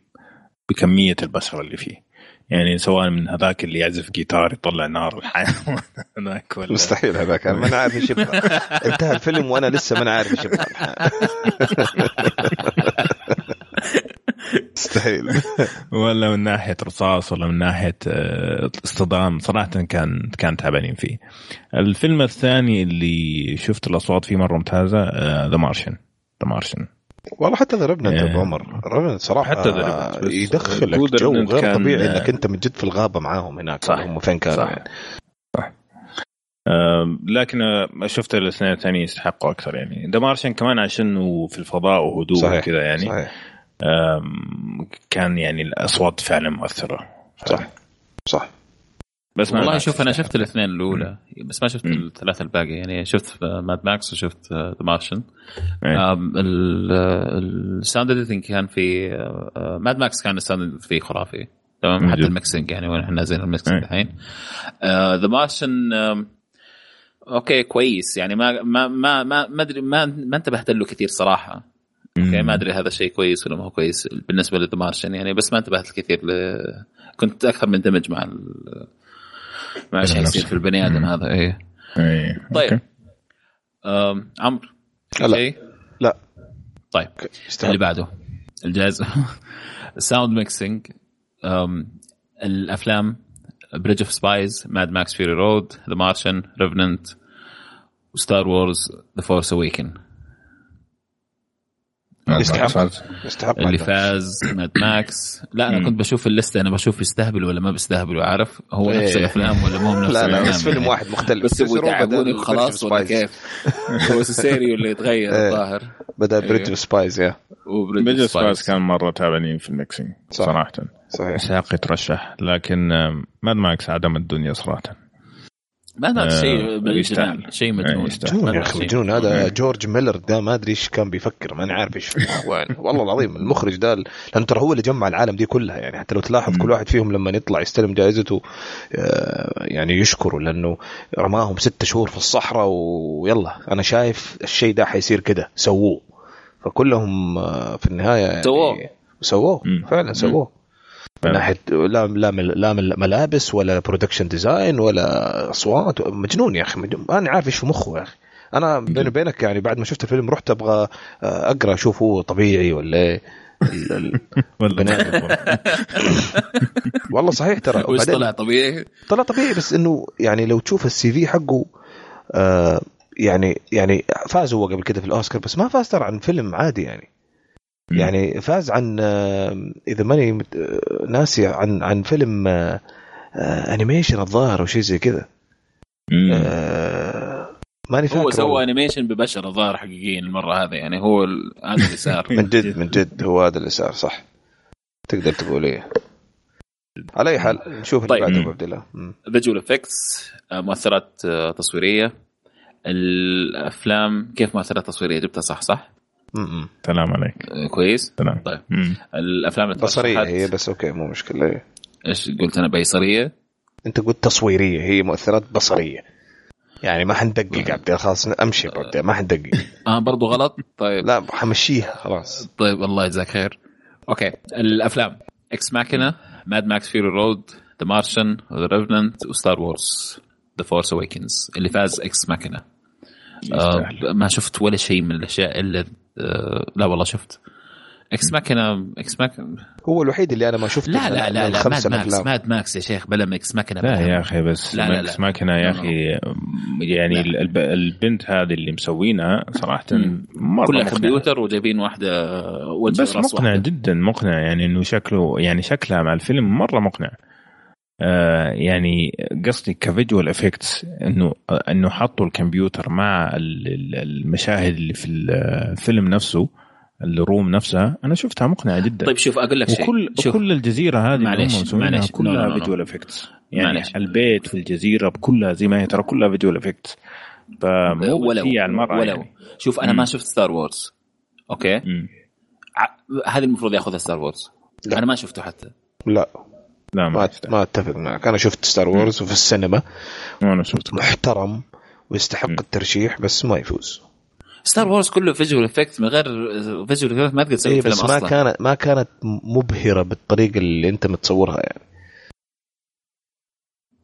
بكمية البشر اللي فيه. يعني سواء من هذاك اللي يعزف جيتار يطلع نار الحيوان هذاك ولا مستحيل هذاك أنا ما أنا عارف إيش انتهى الفيلم وأنا لسه ما أنا عارف إيش مستحيل ولا من ناحية رصاص ولا من ناحية آه، اصطدام صراحة كان كان تعبانين فيه. الفيلم الثاني اللي شفت الأصوات فيه مرة ممتازة The Martian The Martian والله حتى The Revenant إيه. ابو عمر Revenant صراحة حتى يدخلك جو غير كان- طبيعي انك انت من جد في الغابة معاهم هناك صح. هم فين كانوا صح. يعني. آه، لكن آه، شفت الاثنين الثانيين يستحقوا أكثر يعني The Martian كمان عشان في الفضاء وهدوء وكذا يعني صحيح كان يعني الأصوات فعلا مؤثرة. صح. صح. بس ما والله شوف أنا. شفت الاثنين الأولى. بس ما شفت. الثلاثة الباقي. يعني شفت Mad Max وشفت The Martian. ال sound editing كان في Mad Max كان ال sound فيه خرافي. تمام؟ حتى. ال mixing يعني وين إحنا نازلين ال mixing إيه. الحين. The Martian okay كويس. يعني ما ما ما ما ما أدري ما, ما انتبهت له كثير صراحة. okay ما أدري هذا شيء كويس ولا ما هو كويس بالنسبة ل The Martian يعني بس ما انتبهت كثير ل... كنت أكثر مندمج مع ال... مع إيش نفسه. في البني آدم. هذا إيه إيه. طيب عمرو لا. شيء؟ لا طيب. اللي بعده الجائزه sound mixing الأفلام Bridge of Spies Mad Max Fury Road The Martian Revenant و Star Wars The Force Awakens يستحق يستحق اللي. فاز Mad Max لا أنا. كنت بشوف اللسته أنا بشوف يستهبل ولا ما بيستهبلوا عارف هو إيه. نفس الأفلام ولا مو نفس لا لا بس فيلم. واحد مختلف بس يبغوا يتعبوني وخلاص ولا Spies. كيف هو Sicario اللي يتغير إيه. الظاهر بدل أيوه. Bridge Spies يا of Spies Spies. كان مرة تعبانين في ال mixing. صراحة صحيح يستحق يترشح لكن Mad Max عدم الدنيا صراحة ما هذا آه، شيء. شيء مجنون. مجنون ما يا أخي شيء. مجنون هذا جورج ميلر ده ما أدري إيش كان بيفكر ماني عارف إيش والله العظيم المخرج ده لأنه ترى هو اللي جمع العالم دي كلها يعني حتى لو تلاحظ كل واحد فيهم لما يطلع يستلم جائزته آه، يعني يشكره لأنه رماهم ستة شهور في الصحراء ويلا أنا شايف الشيء ده حيصير كده سووه فكلهم آه، في النهاية يعني سووه. سووه. فعلا سووه من. ناحيه لا لا لا ملابس ولا production design ولا أصوات مجنون يا أخي أنا عارف إيش في مخه يا أخي أنا بيني وبينك يعني بعد ما شفت الفيلم رحت أبغى آه، أقرأ أشوف هو طبيعي ولا إيه. والله صحيح ترى طلع طبيعي؟ طلع طبيعي بس إنه يعني لو تشوف السي في حقه آه يعني يعني فاز هو قبل كده في الأوسكار بس ما فاز ترى عن فيلم عادي يعني. يعني فاز عن آه، إذا ماني آه، ناسي عن عن فيلم آه، آه، animation الظاهر أو شيء زي كذا ماني فاكر هو سوى. animation ببشر الظاهر حقيقيين المرة هذه يعني هو هذا اللي صار من جد من جد هو هذا اللي صار صح تقدر تقول إيه على أي حال نشوف اللي طيب. بعده مم. أبو عبد الله. visual effects مؤثرات تصويرية الأفلام كيف مؤثرات تصويرية جبتها صح صح؟ سلام عليك. آه، كويس؟ سلام. طيب. مم. الأفلام اللي بصرية هي بس okay مو مشكلة. إيه. إيش قلت أنا؟ بيصرية؟ أنت قلت تصويرية هي مؤثرات بصرية. يعني ما حندقق عبد الله خلاص أمشي عبد ما حندقق. آه برضو غلط؟ طيب. لا حمشيها خلاص. طيب الله يجزاك خير. okay. الأفلام. Ex Machina Mad Max Fury Road The Martian The Revenant و Star Wars The Force Awakens اللي فاز Ex Machina آه ما شفت ولا شيء من الأشياء إلا لا والله شفت Ex Machina Ex Machina هو الوحيد اللي أنا ما شفته لا لا لا, لا Mad Max. Mad Max يا شيخ بلا Ex Machina لا. يا أخي بس لا، لا، Max لا. Machina يا أخي يعني لا. الب- البنت هذه اللي مسوينها صراحة. مرة كلها مقنعة. كمبيوتر وجايبين واحدة وجه بس مقنع واحدة. جدا مقنع يعني إنه شكله يعني شكلها مع الفيلم مرة مقنع آه يعني قصدي ك visual effects إنه إنه حطوا الكمبيوتر مع ال- ال- المشاهد اللي في الفيلم نفسه ال room نفسها أنا شفتها مقنعة جدا طيب شوف أقول لك شيء وكل شوف كل الجزيرة هذه معلش، معلش. كلها. visual effects يعني معلش. البيت في الجزيرة كلها زي ما هي ترى كلها visual effects فمو ولو على المره ولو يعني. شوف أنا مم. ما شفت Star Wars okay. ع- هذه المفروض ياخذها Star Wars لا. أنا ما شفته حتى لا لا ما ما. ما أتفق معك. أنا شفت Star Wars في السينما. أنا شفت. محترم ويستحق مم. الترشيح بس ما يفوز. Star Wars كله visual effect من غير visual effect ما تقدر تسوي إيه فيلم بس ما أصلا. كانت ما كانت مبهرة بالطريقة اللي أنت متصورها يعني.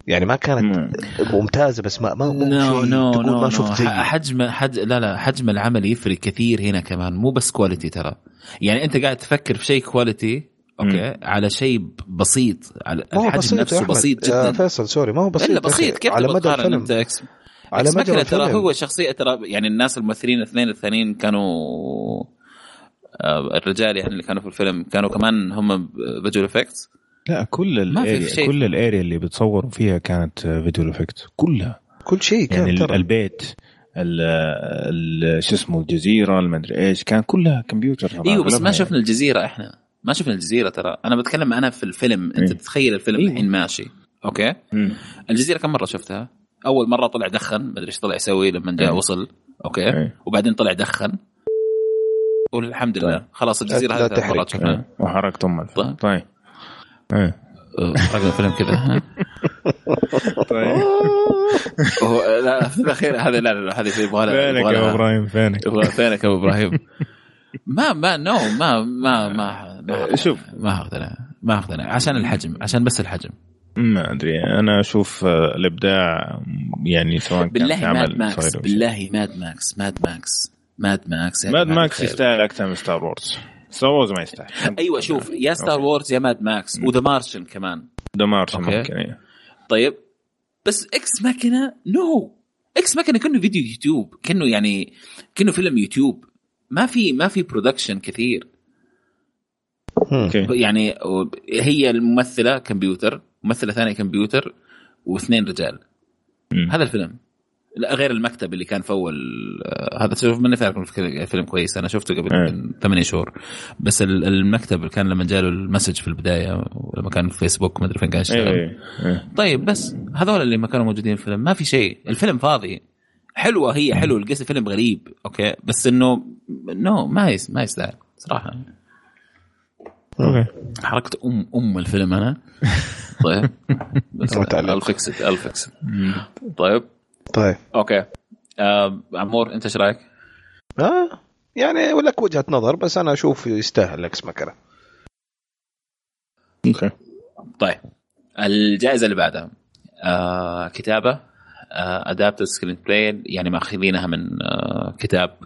يعني ما كانت مم. ممتازة بس ما ما مو شيء مو تقول مو ما شفت زي حجم حج لا لا حجم العمل يفرق كثير هنا كمان. مو بس quality ترى. يعني أنت قاعد تفكر في شيء quality okay؟ على شيء بسيط على ما هو الحجم بسيط نفسه أحمد. بسيط يا جدا فيصل sorry ما هو بسيط إلا. بسيط. كيف على مدى الفيلم. انت Ex؟ على مدى ترى هو شخصية ترى يعني الناس الممثلين الاثنين الثانيين كانوا آه، الرجال يعني اللي كانوا في الفيلم كانوا كمان هم visual effects لا كل ما في ال area شيء. كل ال area اللي بتصوروا فيها كانت visual effect كلها. كل شيء كان يعني ترى. البيت ال- ال- شو اسمه الجزيرة المدري إيش كان كلها كمبيوتر إيوه بس ما شفنا الجزيرة إحنا. ما شفنا الجزيرة ترى أنا بتكلم أنا في الفيلم أنت إيه. تتخيل الفيلم إيه. الحين ماشي okay. مم. الجزيرة كم مرة شفتها أول مرة طلع دخن ما أدري إيش طلع يسوي لما جاء إيه. وصل okay إيه. وبعدين طلع دخن والحمد لله طيب. خلاص الجزيرة هذه ثلاث. مرات شفناها إيه. وحرقت ام الفيلم طيب. طيب إيه. حرقنا الفيلم كذا؟ طيب هو- لا في الأخير هذا لا لا هذه يبغى لها فينك يا إبراهيم فينك فينك يا ابو إبراهيم ما ما مو ما ما ما ما شوف. ما اقتنع ما اقتنع عشان الحجم عشان بس الحجم. ما أدري. أنا أشوف آه، الإبداع يعني سواء كان بالله Mad Max. بالله Mad Max Mad Max Mad Max Mad Max. يستاهل أكثر من Star Wars Star Wars ما يستاهل. أيوه شوف يا Star Wars يا Mad Max و The Martian كمان. دمار okay. ممكن إيه. طيب بس Ex Machina مو Ex Machina كأنه فيديو يوتيوب كأنه يعني كأنه فيلم يوتيوب. ما في ما في production كثير. okay يعني هي الممثلة كمبيوتر ممثلة ثانية كمبيوتر واثنين رجال. مم. هذا الفيلم. لا غير المكتب اللي كان في أول آه، هذا شوف ماني فاكر الفيلم- فيلم كويس. أنا شفته قبل إيه. من ثمانية شهور. بس ال- المكتب اللي كان لما جاله ال message في البداية لما كان في فيسبوك ما أدري فين كان يشتغل. إيه. طيب بس هذول اللي ما كانوا موجودين في الفيلم ما في شيء. الفيلم فاضي. حلوة هي حلو القصة فيلم غريب okay. بس إنه no ما يس ما يستاهل صراحة. okay. حركت ام أم الفيلم أنا. طيب. الفكست الفكست طيب. طيب. okay. آه عمور أنت إيش رأيك؟ آه يعني لك وجهة نظر بس أنا أشوف يستاهل Ex Machina okay. طيب. الجائزة اللي بعدها. آه كتابة. adapted screenplay يعني ماخذينها من آه كتاب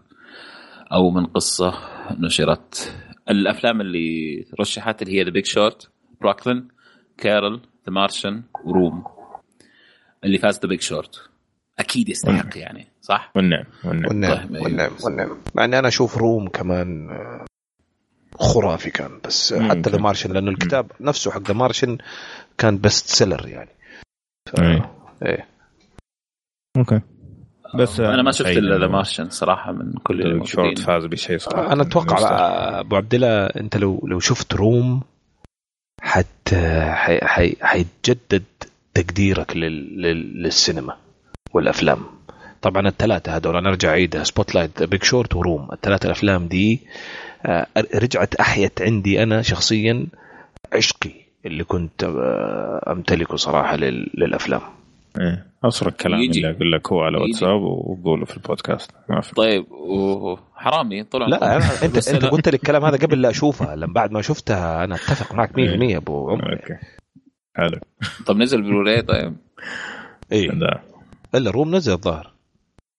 أو من قصة نشرت. الأفلام اللي رشحت اللي هي The Big Short Brooklyn Carol The Martian و Room اللي فاز The Big Short أكيد يستحق يعني صح؟ والنعم والنعم. والنعم طيب، أيوه. والنعم والنعم. مع إني أنا أشوف Room كمان آه، خرافي كان بس مم، حتى The. Martian لأنه الكتاب نفسه حق The Martian كان best seller يعني. ف... إيه. okay. بس أنا ما شفت إلا The إنه Martian صراحة من كل شورت. فاز بشيء صراحة. أنا أتوقع أبو عبد الله أنت لو لو شفت Room حت حي... حي... حيتجدد تقديرك لل... لل... للسينما والأفلام. طبعا الثلاثة هذول أنا أرجع أعيدها. Spotlight Big Short و Room. الثلاثة الأفلام دي آه، رجعت أحيت عندي أنا شخصيا عشقي اللي كنت آه، أمتلكه صراحة لل... للأفلام. إيه. أسرع كلام يجي. اللي أقول لك هو على. واتساب وقوله في البودكاست. ما في. طيب و- حرامي طلع لا انت أنت. قلت لي الكلام هذا قبل لا اشوفها لما بعد ما شفتها أنا أتفق معك 100% إيه. أبو عمر. okay. حلو. طب نزل بلوراي طيب. اي لا. إلا Room نزل الظاهر.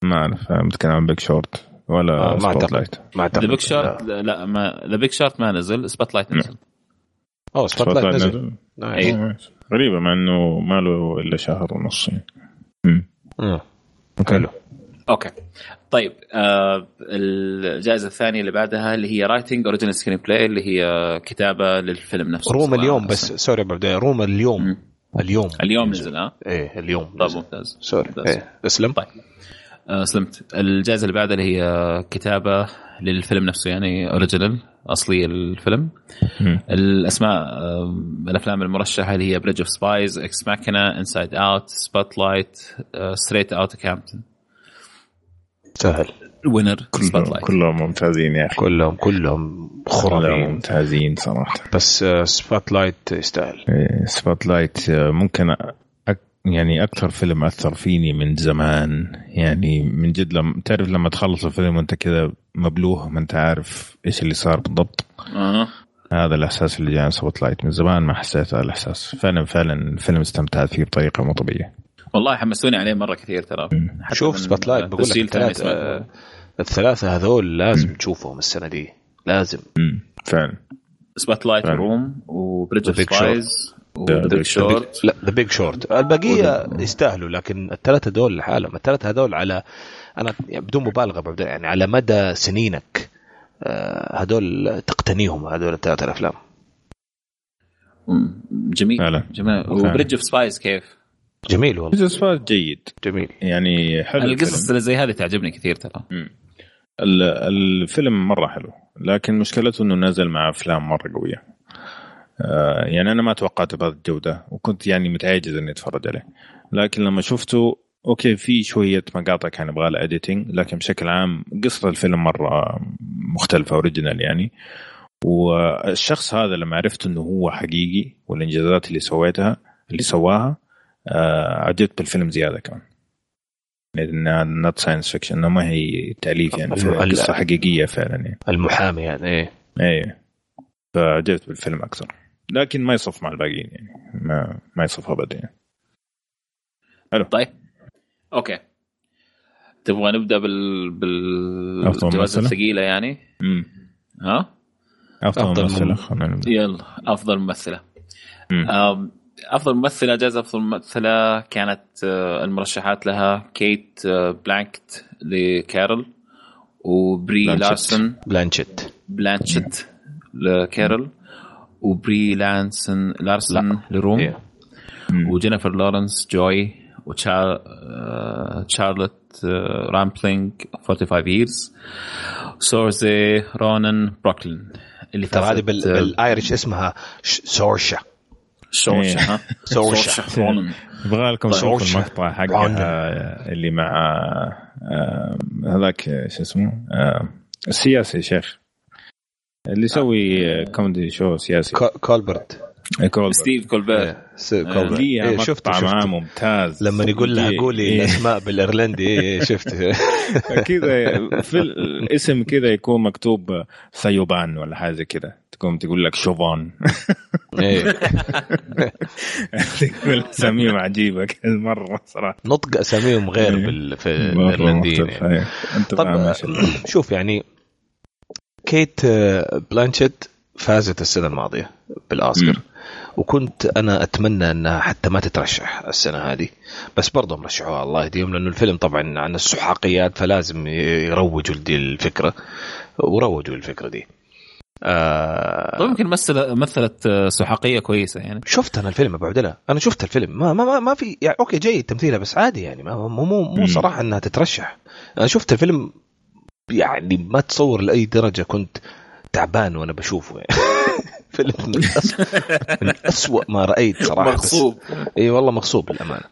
ما اعرف بتكلم عن Big Short ولا آه، ما سبوت أعتقد. لايت ما أعتقد. The Big Short لا. ما The Big Short ما نزل Spotlight نزل. أوه Spotlight نزل. نزل. nice. آه، غريبة مع إنه ما له إلا شهر ونص يعني. حلو. okay. طيب آه الجائزة الثانية اللي بعدها اللي هي writing original screenplay اللي هي كتابة للفيلم نفسه Room سواء اليوم بس sorry يا أبو عبد الله، Room اليوم. مم. اليوم. اليوم نزل ها إيه اليوم طيب. ممتاز. sorry. ممتاز. إيه اسلم طيب. آه سلمت. الجائزة اللي بعدها اللي هي كتابة للفيلم نفسه يعني original أصلي الفيلم. الأسماء آه الأفلام المرشحة اللي هي Bridge of Spies Ex Machina Inside Out Spotlight Straight Outta Compton سهل. winner كلهم كلهم ممتازين يا أخي. كلهم كلهم كلهم خرافيين ممتازين صراحة. بس آه، Spotlight يستاهل. Spotlight آه، ممكن يعني أكثر فيلم أثر فيني من زمان. يعني من جد لما تعرف لما تخلص الفيلم وأنت كذا مبلوه ما أنت عارف إيش اللي صار بالضبط؟ آه. هذا الإحساس اللي جاء Spotlight من زمان ما حسيت هذا الإحساس. فعلا فعلا الفيلم استمتعت فيه بطريقة مو طبيعية. والله حمسوني عليه مرة كثير ترى. شوف Spotlight بقول لك تسجيل ثاني الثلاث سمعته. آه، الثلاثة هذول لازم تشوفهم السنة دي. لازم. أمم، فعلا. Spotlight. Room و Bridge of Spies Big Big Short لا The Big Short البقية يستاهلوا لكن الثلاثه دول لحالهم الثلاثه هذول على أنا يعني بدون مبالغة عبد يعني على مدى سنينك آه، هذول تقتنيهم هذول الثلاثه الأفلام. جميل. فعلا. جميل. و Bridge of Spies كيف؟ جميل والله. قصص فات جيد. جميل. يعني حلو القصص. اللي زي هذه تعجبني كثير ترى. الفيلم مرة حلو لكن مشكلته إنه نزل مع أفلام مرة قوية. يعني أنا ما توقعته بهذه الجودة وكنت يعني متعجز إني أتفرج عليه. لكن لما شفته okay في شوية مقاطع كان يبغى لها editing لكن بشكل عام قصة الفيلم مرة مختلفة original يعني. والشخص هذا لما عرفت إنه هو حقيقي والإنجازات اللي سويتها اللي سواها آه عجبت بالفيلم زيادة كمان. not science fiction انها ما هي تأليف يعني قصة حقيقية فعلا يعني. المحامي يعني إيه. إيه. فعجبت بالفيلم أكثر. لكن ما يصف مع الباقيين يعني. ما ما يصف ابدا يعني. طيب. okay. تبغى نبدأ بال أفضل بالجوائز ممثلة؟ الثقيلة يعني؟ امم ها؟ أفضل أفضل ممثله نبدأ. يلا. أفضل ممثلة. مم. أفضل ممثلة جائزه أفضل ممثلة كانت آه، المرشحات لها كيت آه، بلانكت ل Carol وبري. لارسون. بلانشيت. بلانشيت ل Carol. وبري لانسون لارسون ل Room إيه. مم. وجينيفر لورنس Joy وتشارلوت رامبلينج 45 years سورزي رونن بروكلين اللي ترى هذه آه، بال Irish اسمها ش- سورشا شورشة ها سورشا رونن يبغى لكم طيب. تشوفوا. المقطع حق. آه، اللي مع آه، هذاك شو اسمه آه، السياسي يا شيخ اللي يسوي آه، كوميدي شو سياسي. كو- كولبرت. كولبرت. ستيف كولبير إيه، س- كولبرت. ليه؟ إيه، مقطع شفته معاه ممتاز. لما يقول لها إيه، قولي إيه. الأسماء بالإيرلندي إيه، إيه، شفت كذا في الاسم كذا يكون مكتوب سيوبان ولا حاجة كذا تقوم تقول لك شوفان. إيه. تقول اساميهم عجيبة كذا مرة صراحة. نطق أساميهم غير إيه. في الإيرلنديين يعني. إيه. أنت طب فاهم آه، إيش ال- شوف يعني كيت آه، بلانشيت فازت السنة الماضية بالأوسكار. وكنت أنا أتمنى أنها حتى ما تترشح السنة هذه. بس برضه رشحوها الله يهديهم لأنه الفيلم طبعا عن السحاقيات فلازم يروجوا لدي الفكرة. وروجوا الفكرة دي. آه طيب يمكن مثل مثلت سحاقية كويسة يعني. شفت أنا الفيلم أبو عبد أنا شفت الفيلم. ما ما ما, ما في يعني okay جيد تمثيلها بس عادي يعني. ما مو مو. صراحة أنها تترشح. أنا شفت الفيلم يعني ما تصور لأي درجة كنت تعبان وأنا بشوفه. يعني فيلم من, أس... من اسوء ما رأيت صراحة. مغصوب. إي والله مغصوب للأمانة.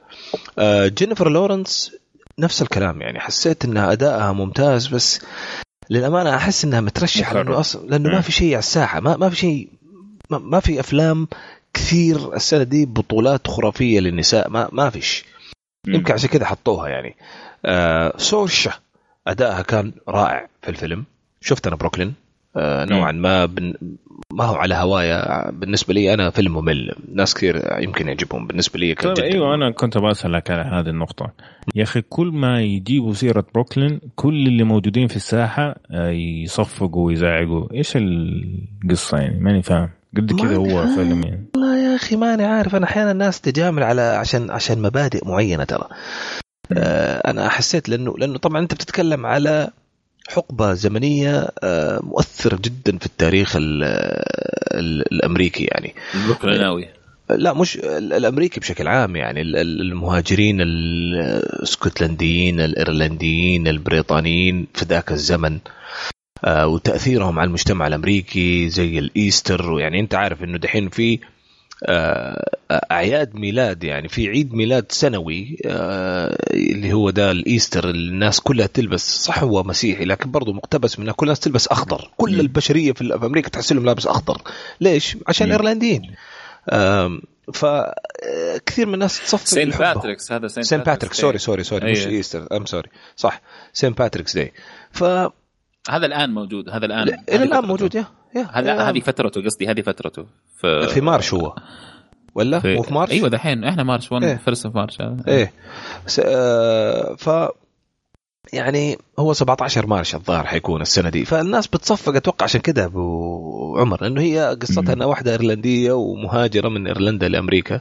آه جينيفر لورنس نفس الكلام يعني. حسيت إنها ادائها ممتاز بس للأمانة أحس إنها مترشحة. لأنه أصلا لأنه ما. في شيء على الساحة. ما, ما في شيء ما, ما في أفلام كثير السنة دي بطولات خرافية للنساء. ما ما فيش. يمكن عشان كذا حطوها يعني. آه سورشا. أدائها كان رائع في الفيلم. شفت أنا بروكلين. آه نوعا ما بن ما هو على هوايا. بالنسبة لي أنا فيلم ممل. ناس كثير يمكن يعجبهم. بالنسبة لي طيب أيوه أنا كنت بسالك على هذه النقطة. يا أخي كل ما يجيبوا سيرة بروكلين كل اللي موجودين في الساحة آه، يصفقوا ويزعقوا. إيش القصة يعني؟ ماني فاهم. قد كذا هو فيلم يعني. والله يا أخي ماني عارف. أنا أحيانا الناس تجامل على عشان عشان مبادئ معينة ترى. أنا حسيت لأنه لأنه طبعا أنت بتتكلم على حقبة زمنية آه، مؤثرة جدا في التاريخ ال ال الأمريكي يعني. البروكليناوي لا مش الأمريكي بشكل عام يعني. المهاجرين الإسكتلنديين الإيرلنديين البريطانيين في ذاك الزمن آه، وتأثيرهم على المجتمع الأمريكي زي الإيستر. ويعني أنت عارف إنه دحين في آه، أعياد ميلاد يعني في عيد ميلاد سنوي آه، اللي هو ده ال Easter الناس كلها تلبس صح هو مسيحي لكن برضه مقتبس منه كل الناس تلبس أخضر. كل البشرية في أمريكا تحس كلهم لابس أخضر. ليش؟ عشان إيرلنديين. فكثير من الناس تصفق Saint Patrick's هذا Saint, Saint Patrick's sorry sorry sorry مش Easter I'm sorry صح. Saint Patrick's Day ف هذا الآن موجود هذا الآن. إلى الآن موجود yeah. هذا هذه فترته قصدي هذه فترته. في, في March هو. ولا؟ في... مو في March؟ أيوه دحين إحنا March 1 إيه؟ first of March إيه. س... آه ف يعني هو 17 March الظاهر حيكون السنة دي. فالناس بتصفق أتوقع عشان كده أبو عمر انه هي قصتها إنها واحدة إيرلندية ومهاجرة من إيرلندا لأمريكا.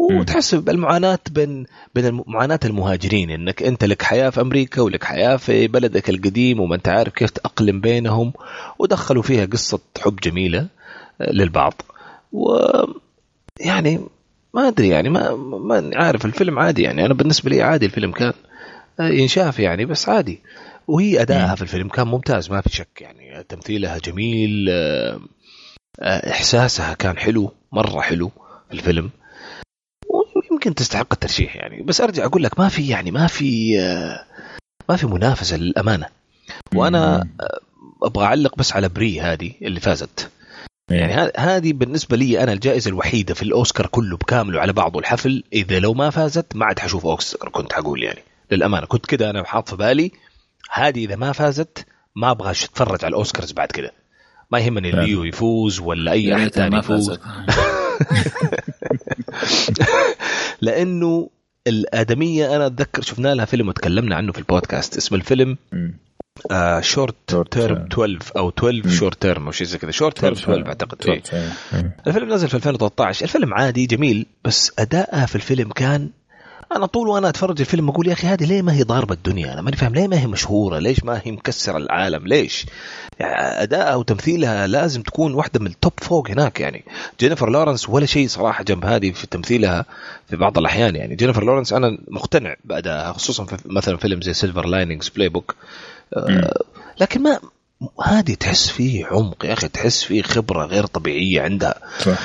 وتحس بالمعاناة بين بين معاناة المهاجرين إنك أنت لك حياة في أمريكا ولك حياة في بلدك القديم وما أنت عارف كيف تأقلم بينهم ودخلوا فيها قصة حب جميلة للبعض. و يعني ما أدري يعني ما ما عارف الفيلم عادي يعني. أنا بالنسبة لي عادي الفيلم كان ينشاف يعني بس عادي. وهي ادائها في الفيلم كان ممتاز ما في شك يعني. تمثيلها جميل إحساسها كان حلو مرة حلو في الفيلم. ويمكن تستحق الترشيح يعني. بس أرجع أقول لك ما في يعني ما في ما في منافسة للأمانة. وأنا أبغى أعلق بس على بري هذه اللي فازت. يعني هذه بالنسبة لي أنا الجائزة الوحيدة في الأوسكار كله بكامله على بعضه الحفل. إذا لو ما فازت ما عاد حشوف أوسكار كنت حقول يعني. للأمانة كنت كده أنا حاط في بالي. هذه إذا ما فازت ما أبغى أتفرج على الأوسكارز بعد كده. ما يهمني ليو يفوز ولا أي أحد ثاني يفوز. لأنه الآدمية أنا أتذكر شفنا لها فيلم وتكلمنا عنه في البودكاست. اسم الفيلم Short Term 12 أو 12 Short Term أو شيء زي كذا. Short Term 12 أعتقد. فيه. الفيلم نزل في 2013 الفيلم عادي جميل بس ادائها في الفيلم كان أنا طول وأنا أتفرج الفيلم أقول يا أخي هذه ليه ما هي ضاربة الدنيا؟ أنا ماني فاهم ليه ما هي مشهورة؟ ليش ما هي مكسرة العالم؟ ليش؟ يعني ادائها وتمثيلها لازم تكون واحدة من ال top فوق هناك يعني. جينيفر لورنس ولا شيء صراحة جنب هذه في تمثيلها في بعض الأحيان يعني. جينيفر لورنس أنا مقتنع بادائها خصوصا في مثلا فيلم زي Silver Linings Playbook لكن ما هذه تحس فيه عمق يا أخي تحس فيه خبرة غير طبيعية عندها. صح.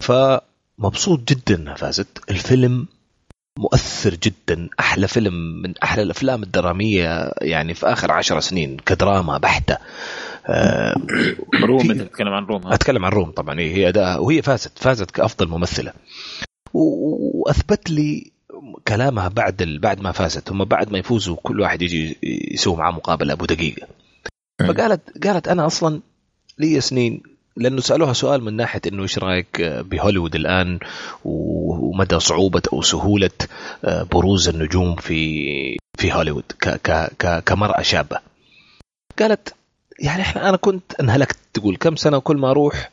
فمبسوط جدا انها فازت. الفيلم مؤثر جدا أحلى فيلم من أحلى الأفلام الدرامية يعني في آخر عشر سنين كدراما بحتة. آه Room انت تتكلم عن Room أتكلم عن Room طبعا. هي اداء وهي فازت فازت كأفضل ممثلة. وأثبت لي كلامها بعد ال... بعد ما فازت. هم بعد ما يفوزوا كل واحد يجي يسوي معاه مقابلة أبو دقيقة. فقالت قالت أنا أصلا لي سنين لأنه سألوها سؤال من ناحية إنه إيش رأيك بهوليوود الآن ومدى صعوبة أو سهولة آه، بروز النجوم في في هوليوود كمرأة شابة. قالت يعني إحنا أنا كنت انهلكت. تقول كم سنة كل ما أروح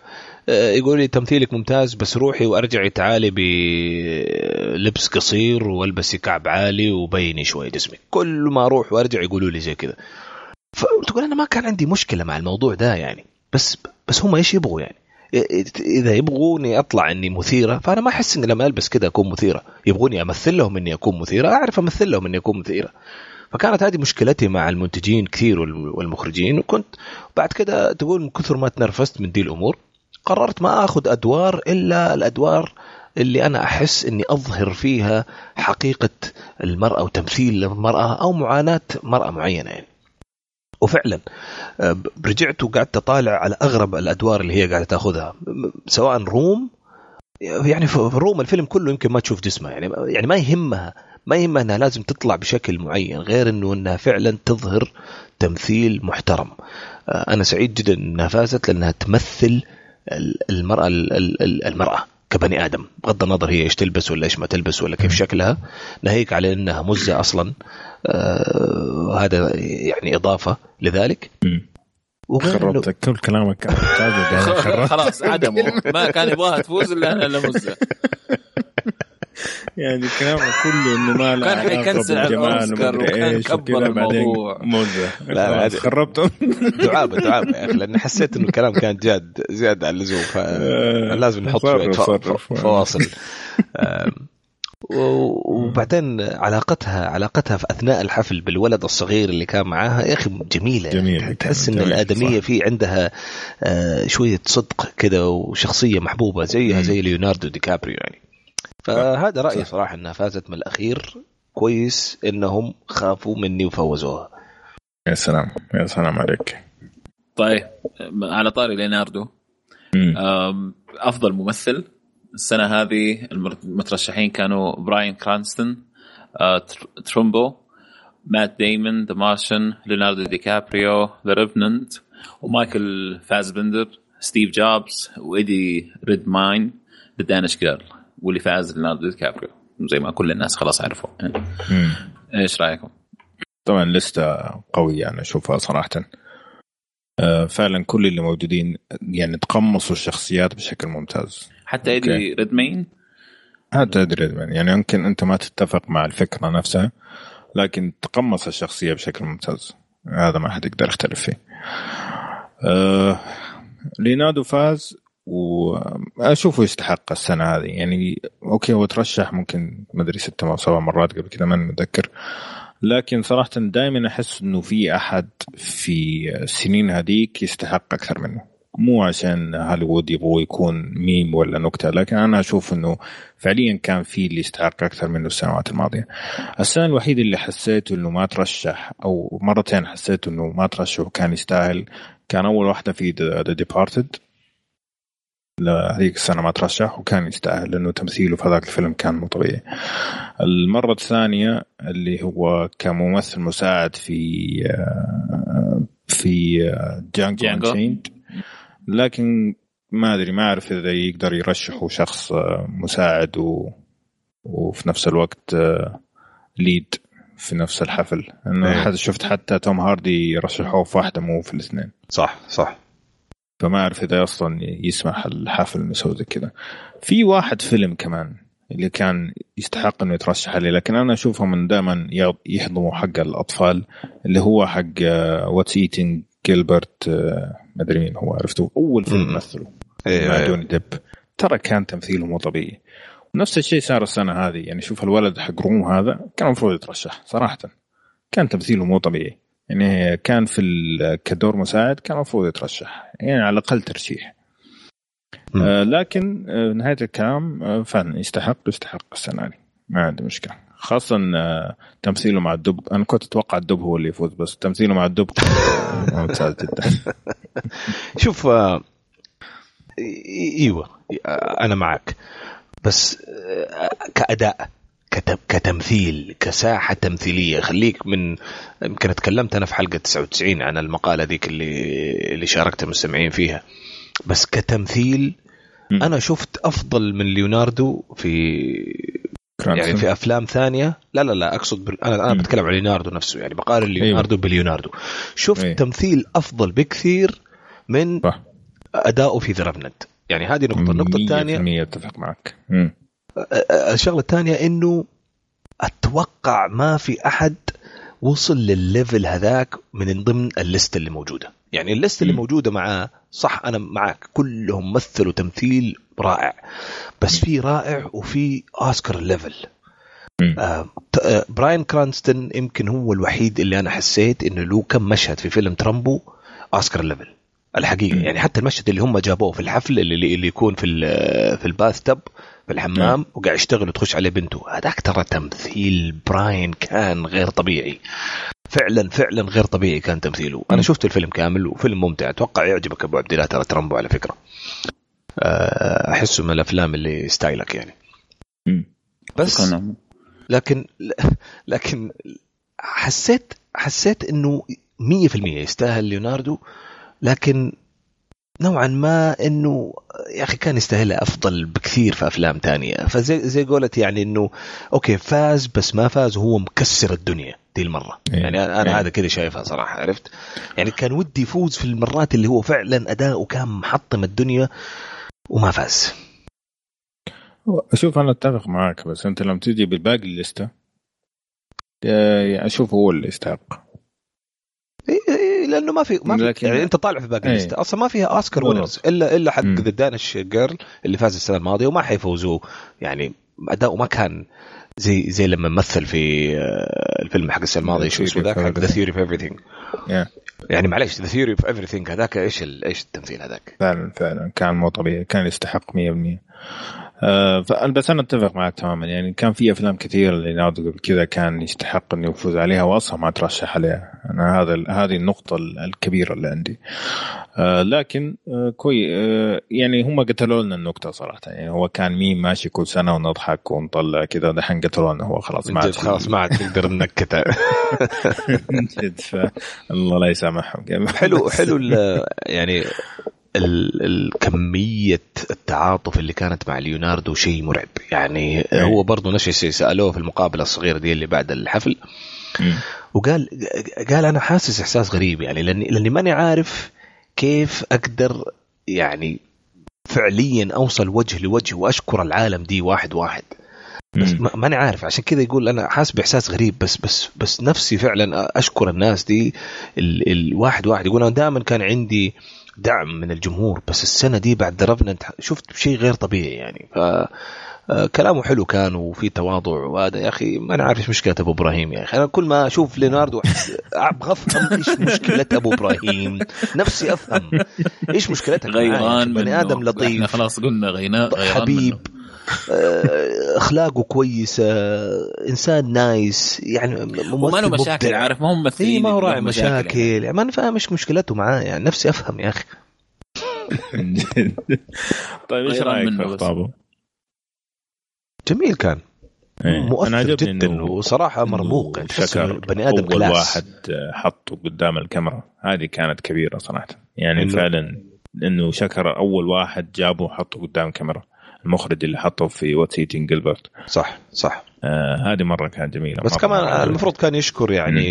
آه، يقول لي تمثيلك ممتاز بس روحي وأرجعي تعالي بلبس قصير والبسي كعب عالي وبيني شوي جسمك كل ما أروح وأرجع يقولوا لي زي كذا. فتقول أنا ما كان عندي مشكلة مع الموضوع ده يعني. بس بس هم إيش يبغوا يعني؟ إذا يبغوني أطلع إني مثيرة فأنا ما أحس إني لما ألبس كذا أكون مثيرة. يبغوني أمثل لهم إني أكون مثيرة أعرف أمثل لهم إني أكون مثيرة. فكانت هذه مشكلتي مع المنتجين كثير والمخرجين وكنت بعد كده تقول من كثر ما تنرفزت من دي الأمور قررت ما آخذ أدوار إلا الأدوار اللي أنا أحس إني أظهر فيها حقيقة المرأة وتمثيل المرأة أو معاناة مرأة معينة يعني. وفعلا آه، رجعت وقعدت أطالع على أغرب الأدوار اللي هي قاعدة تأخذها. سواء روم يعني في روم الفيلم كله يمكن ما تشوف جسمها يعني يعني ما يهمها ما يهمها إنها لازم تطلع بشكل معين غير إنه إنها فعلا تظهر تمثيل محترم. آه، أنا سعيد جدا إنها فازت لأنها تمثل المرأة المرأة. كبني آدم بغض النظر هي إيش تلبس ولا إيش ما تلبس ولا كيف شكلها ناهيك على إنها مزة أصلا آه هذا يعني إضافة لذلك. خربتك. كل كلامك خلاص عدمه ما كان يبغاها تفوز إلا أنا مزه يعني كلامه كله إنه ما له كان حيكنسل على الأوسكار وكان كبر الموضوع. لا لا خربته دعابة دعابة يا أخي لأن حسيت إنه الكلام كان جاد زيادة عن اللزوم فلازم نحط شوية فواصل. وبعدين علاقتها علاقتها في أثناء الحفل بالولد الصغير اللي كان معاها يا أخي جميلة. جميل تحس إن الآدمية في عندها آه، شوية صدق كذا وشخصية محبوبة زيها زي ليوناردو دي كابريو يعني. فهذا رأيي صراحة إنها فازت من الأخير. كويس إنهم خافوا مني وفوزوها. يا سلام. يا سلام عليك. طيب على طاري ليوناردو. أفضل ممثل السنة هذه المترشحين كانوا براين كرانستون آه، Trumbo مات ديمون The Martian ليوناردو دي كابريو The Revenant ومايكل فازبندر ستيف جوبز وإيدي ريدماين The Danish Girl. واللي فاز ليوناردو دي كابريو زي ما كل الناس خلاص عرفوا. يعني. إيش رأيكم؟ طبعا لستة قويه أنا أشوفها صراحة. آه، فعلا كل اللي موجودين يعني تقمصوا الشخصيات بشكل ممتاز. حتى إيدي ريدمين؟ حتى إيدي ريدمين. يعني يمكن أنت ما تتفق مع الفكرة نفسها لكن تقمص الشخصية بشكل ممتاز. هذا ما حد يقدر يختلف فيه. آه ليوناردو فاز وأشوفه يستحق السنة هذه. يعني okay هو ترشح ممكن ما أدري ست أو سبع مرات قبل كذا ما متذكر. لكن صراحة دائما أحس إنه في أحد في السنين هذيك يستحق أكثر منه. مو عشان هوليوود يبغوا يكون ميم ولا نكتة لكن أنا أشوف إنه فعليا كان في اللي يستحق أكثر منه السنوات الماضية. السنة الوحيده اللي حسيت إنه ما ترشح أو مرتين حسيت إنه ما ترشح وكان يستاهل كان أول واحدة في The Departed هذيك السنة ما ترشح وكان يستاهل لأنه تمثيله في هذاك الفيلم كان مو طبيعي. المرة الثانية اللي هو كممثل مساعد في آه، في Django Unchained لكن ما أدري ما أعرف إذا يقدر يرشحوا شخص آه، مساعد و... وفي نفس الوقت ليد آه، في نفس الحفل. انه إيه. شفت حتى توم هاردي رشحوه في واحدة مو في الاثنين. صح صح. فما أعرف إذا أصلا يسمح الحفل إنه يسوي زي كذا. في واحد فيلم كمان اللي كان يستحق إنه يترشح عليه لكن أنا اشوفهم من دائما يهضموا حق الأطفال اللي هو حق What's Eating Gilbert ما أدري مين هو عرفته؟ أول فيلم مثله. أيوة مع جوني ديب. ترى كان تمثيله مو طبيعي. ونفس الشيء صار السنة هذه يعني شوف الولد حق Room هذا كان المفروض يترشح صراحة. كان تمثيله مو طبيعي. يعني كان في كدور مساعد كان المفروض يترشح يعني على الأقل ترشيح. آه لكن آه نهاية الكلام آه فعلا يستحق يستحق السنة هذه ما عندي مشكلة. خاصة آه، تمثيله مع الدب. أنا كنت أتوقع الدب هو اللي يفوز بس تمثيله مع الدب ممتاز جدا. شوف آه، أيوه أنا معك. بس آه، كأداء كتمثيل كساحة تمثيلية. خليك من يمكن تكلمت أنا في حلقة 99 عن المقالة ذيك اللي اللي شاركت المستمعين فيها. بس كتمثيل أنا شفت أفضل من ليوناردو في يعني في أفلام ثانية. لا لا لا أقصد بل... أنا أنا بتكلم عن ليوناردو نفسه. يعني بقارن أيوه. ليوناردو أيوه. بليوناردو. شفت أيوه. تمثيل أفضل بكثير من صح. أداؤه في ذا يعني هذه نقطة. النقطة الثانية أتفق معك. الشغلة الثانية إنه أتوقع ما في أحد وصل للل level هذاك من ضمن ال list اللي موجودة. يعني ال list اللي موجودة معاه صح أنا معك كلهم مثلوا تمثيل رائع. بس في رائع وفي أوسكار level. آه براين كرانستون يمكن هو الوحيد اللي أنا حسيت إنه له كم مشهد في فيلم ترامبو أوسكار level. الحقيقة. يعني حتى المشهد اللي هم جابوه في الحفل اللي, اللي يكون في في ال bathtub في الحمام وقاعد يشتغل وتخش عليه بنته. هذاك ترى تمثيل براين كان غير طبيعي. فعلا فعلا غير طبيعي كان تمثيله. أنا شفت الفيلم كامل وفيلم ممتع. أتوقع يعجبك أبو عبد الله ترى ترامبو على فكرة. آه، أحسه من الأفلام اللي style ك يعني. بس لكن لكن حسيت حسيت إنه 100% يستاهل ليوناردو لكن نوعا ما إنه يا أخي كان يستاهلها أفضل بكثير في أفلام تانية. فزي زي قولت يعني إنه okay فاز بس ما فاز وهو مكسر الدنيا دي المرة. إيه. يعني أنا إيه. هذا كذا شايفها صراحة عرفت؟ يعني كان ودي يفوز في المرات اللي هو فعلا اداؤه كان محطم الدنيا وما فاز. شوف أنا أتفق معك بس أنت لما تيجي بالباقي ال list ة يعني أشوف هو اللي يستحق. لأنه ما في ما في لكن- يعني أنت طالع في باقي. ال list ه أصلا ما فيها اوسكار. winners الا إلا حق. The Danish Girl اللي فاز السنة الماضية وما حيفوزوا يعني اداؤه ما كان زي زي لما مثل في آه، الفيلم حق السنة الماضية شو اسمه ذاك حق The. Theory of Yeah. يعني معليش The Theory of Everything هذاك إيش إيش التمثيل هذاك فعلا فعلا كان مو طبيعي كان يستحق 100% آه ف- بس أنا أتفق معك تماما. يعني كان في أفلام كثيرة ليوناردو قبل كذا كان يستحق إنه يفوز عليها واصلا ما ترشح عليها. أنا هذا هذه النقطة ال- الكبيرة اللي عندي. آه لكن آه كوي آه يعني هم قتلوا لنا النقطة صراحة. يعني هو كان مين ماشي كل سنة ونضحك ونطلع كذا دحين قتلوا لنا هو. خلاص ما عاد خلاص ما عاد تقدر نكته من جد الله لا يسامحهم. حلو حلو يعني ال- الكمية التعاطف اللي كانت مع ليوناردو شيء مرعب. يعني هو برضه نفس الشيء سألوه في المقابلة الصغيرة دي اللي بعد الحفل. مم. وقال قال أنا حاسس إحساس غريب يعني لأني لأني ماني عارف كيف أقدر يعني فعليا أوصل وجه لوجه وأشكر العالم دي واحد واحد. بس. ما- ماني عارف عشان كذا يقول أنا حاسس بإحساس غريب بس بس بس نفسي فعلا أشكر الناس دي ال الواحد واحد. يقول أنا دائما كان عندي دعم من الجمهور بس السنة دي بعد رفننت شفت شيء غير طبيعي يعني ف آه، كلامه حلو كان وفي تواضع وهذا يا أخي ما أنا عارف إيش مشكلة أبو إبراهيم يا أخي أنا كل ما أشوف ليوناردو أحس- أبغى أفهم إيش مشكلة أبو إبراهيم نفسي أفهم إيش مشكلتك؟ غيران بني. آدم إحنا لطيف خلاص قلنا غينا غيران حبيب منه. آه، أخلاقه كويسة إنسان nice يعني وما له مشاكل. عارف ما هم ممثلين اي ما هو راعي لهم مشاكل يعني. يعني ما أنا فاهم إيش مشكلته معاه يعني نفسي أفهم يا أخي طيب إيش رأيك في. خطابه؟ جميل كان إيه. أنا مؤثر عجبني جدا وصراحة مرموق يعني شكر بني آدم أول class واحد حطه قدام الكاميرا هذه كانت كبيرة صراحة يعني إنه- فعلا إنه شكر أول واحد جابه وحطه قدام الكاميرا المخرج اللي حطه في What's Eating Gilbert صح صح. آه هذه مرة كانت جميلة. بس مرة كمان مرة المفروض كان يشكر يعني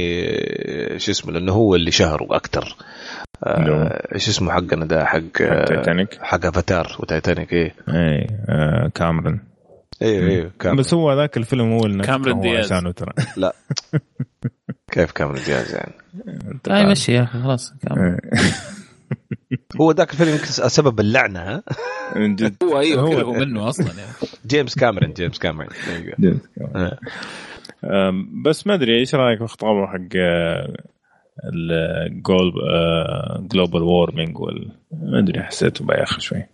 شو اسمه لأنه هو اللي شهره أكثر آه، إيش اسمه حقنا ده حق تايتانيك حق افاتار وتايتانيك إيه. اي آه كامرون أيوه أيوه كان بس هو ذاك الفيلم هو اللي كاميرون هو دياز. ترى. لا. كيف كاميرون دياز يعني؟ Hi مشي يا أخي خلاص كمل. هو ذاك الفيلم يمكن سبب اللعنة ها من جد هو أيوه هو- هو منه أصلا يعني جيمس كاميرون جيمس كاميرون جد. آه. أم، بس ما أدري إيش رأيك في خطابه حق ال global global warming وال ما أدري حسيته بايخ شوي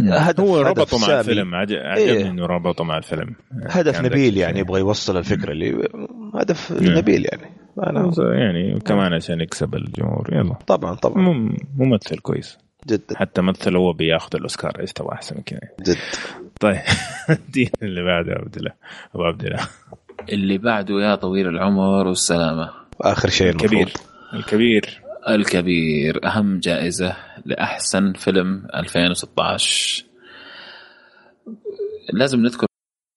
يعني هدف هو ربطه مع. الفيلم عج- إيه. عجبني إنه ربطه مع الفيلم هدف نبيل يعني. يبغى يوصل الفكرة اللي هدف نعم. نبيل يعني أنا يعني كمان عشان يكسب الجمهور. يلا. طبعا طبعا. مم- ممثل كويس. جدا. حتى مثل هو بياخذ الأوسكار إيش تبغى أحسن من كذا؟ جد طيب. دي اللي بعده عبد الله. أبو عبد الله. اللي بعده يا طويل العمر والسلامة. آخر شيء الكبير المفروض. الكبير. الكبير. أهم جائزة لأحسن فيلم 2016 لازم نذكر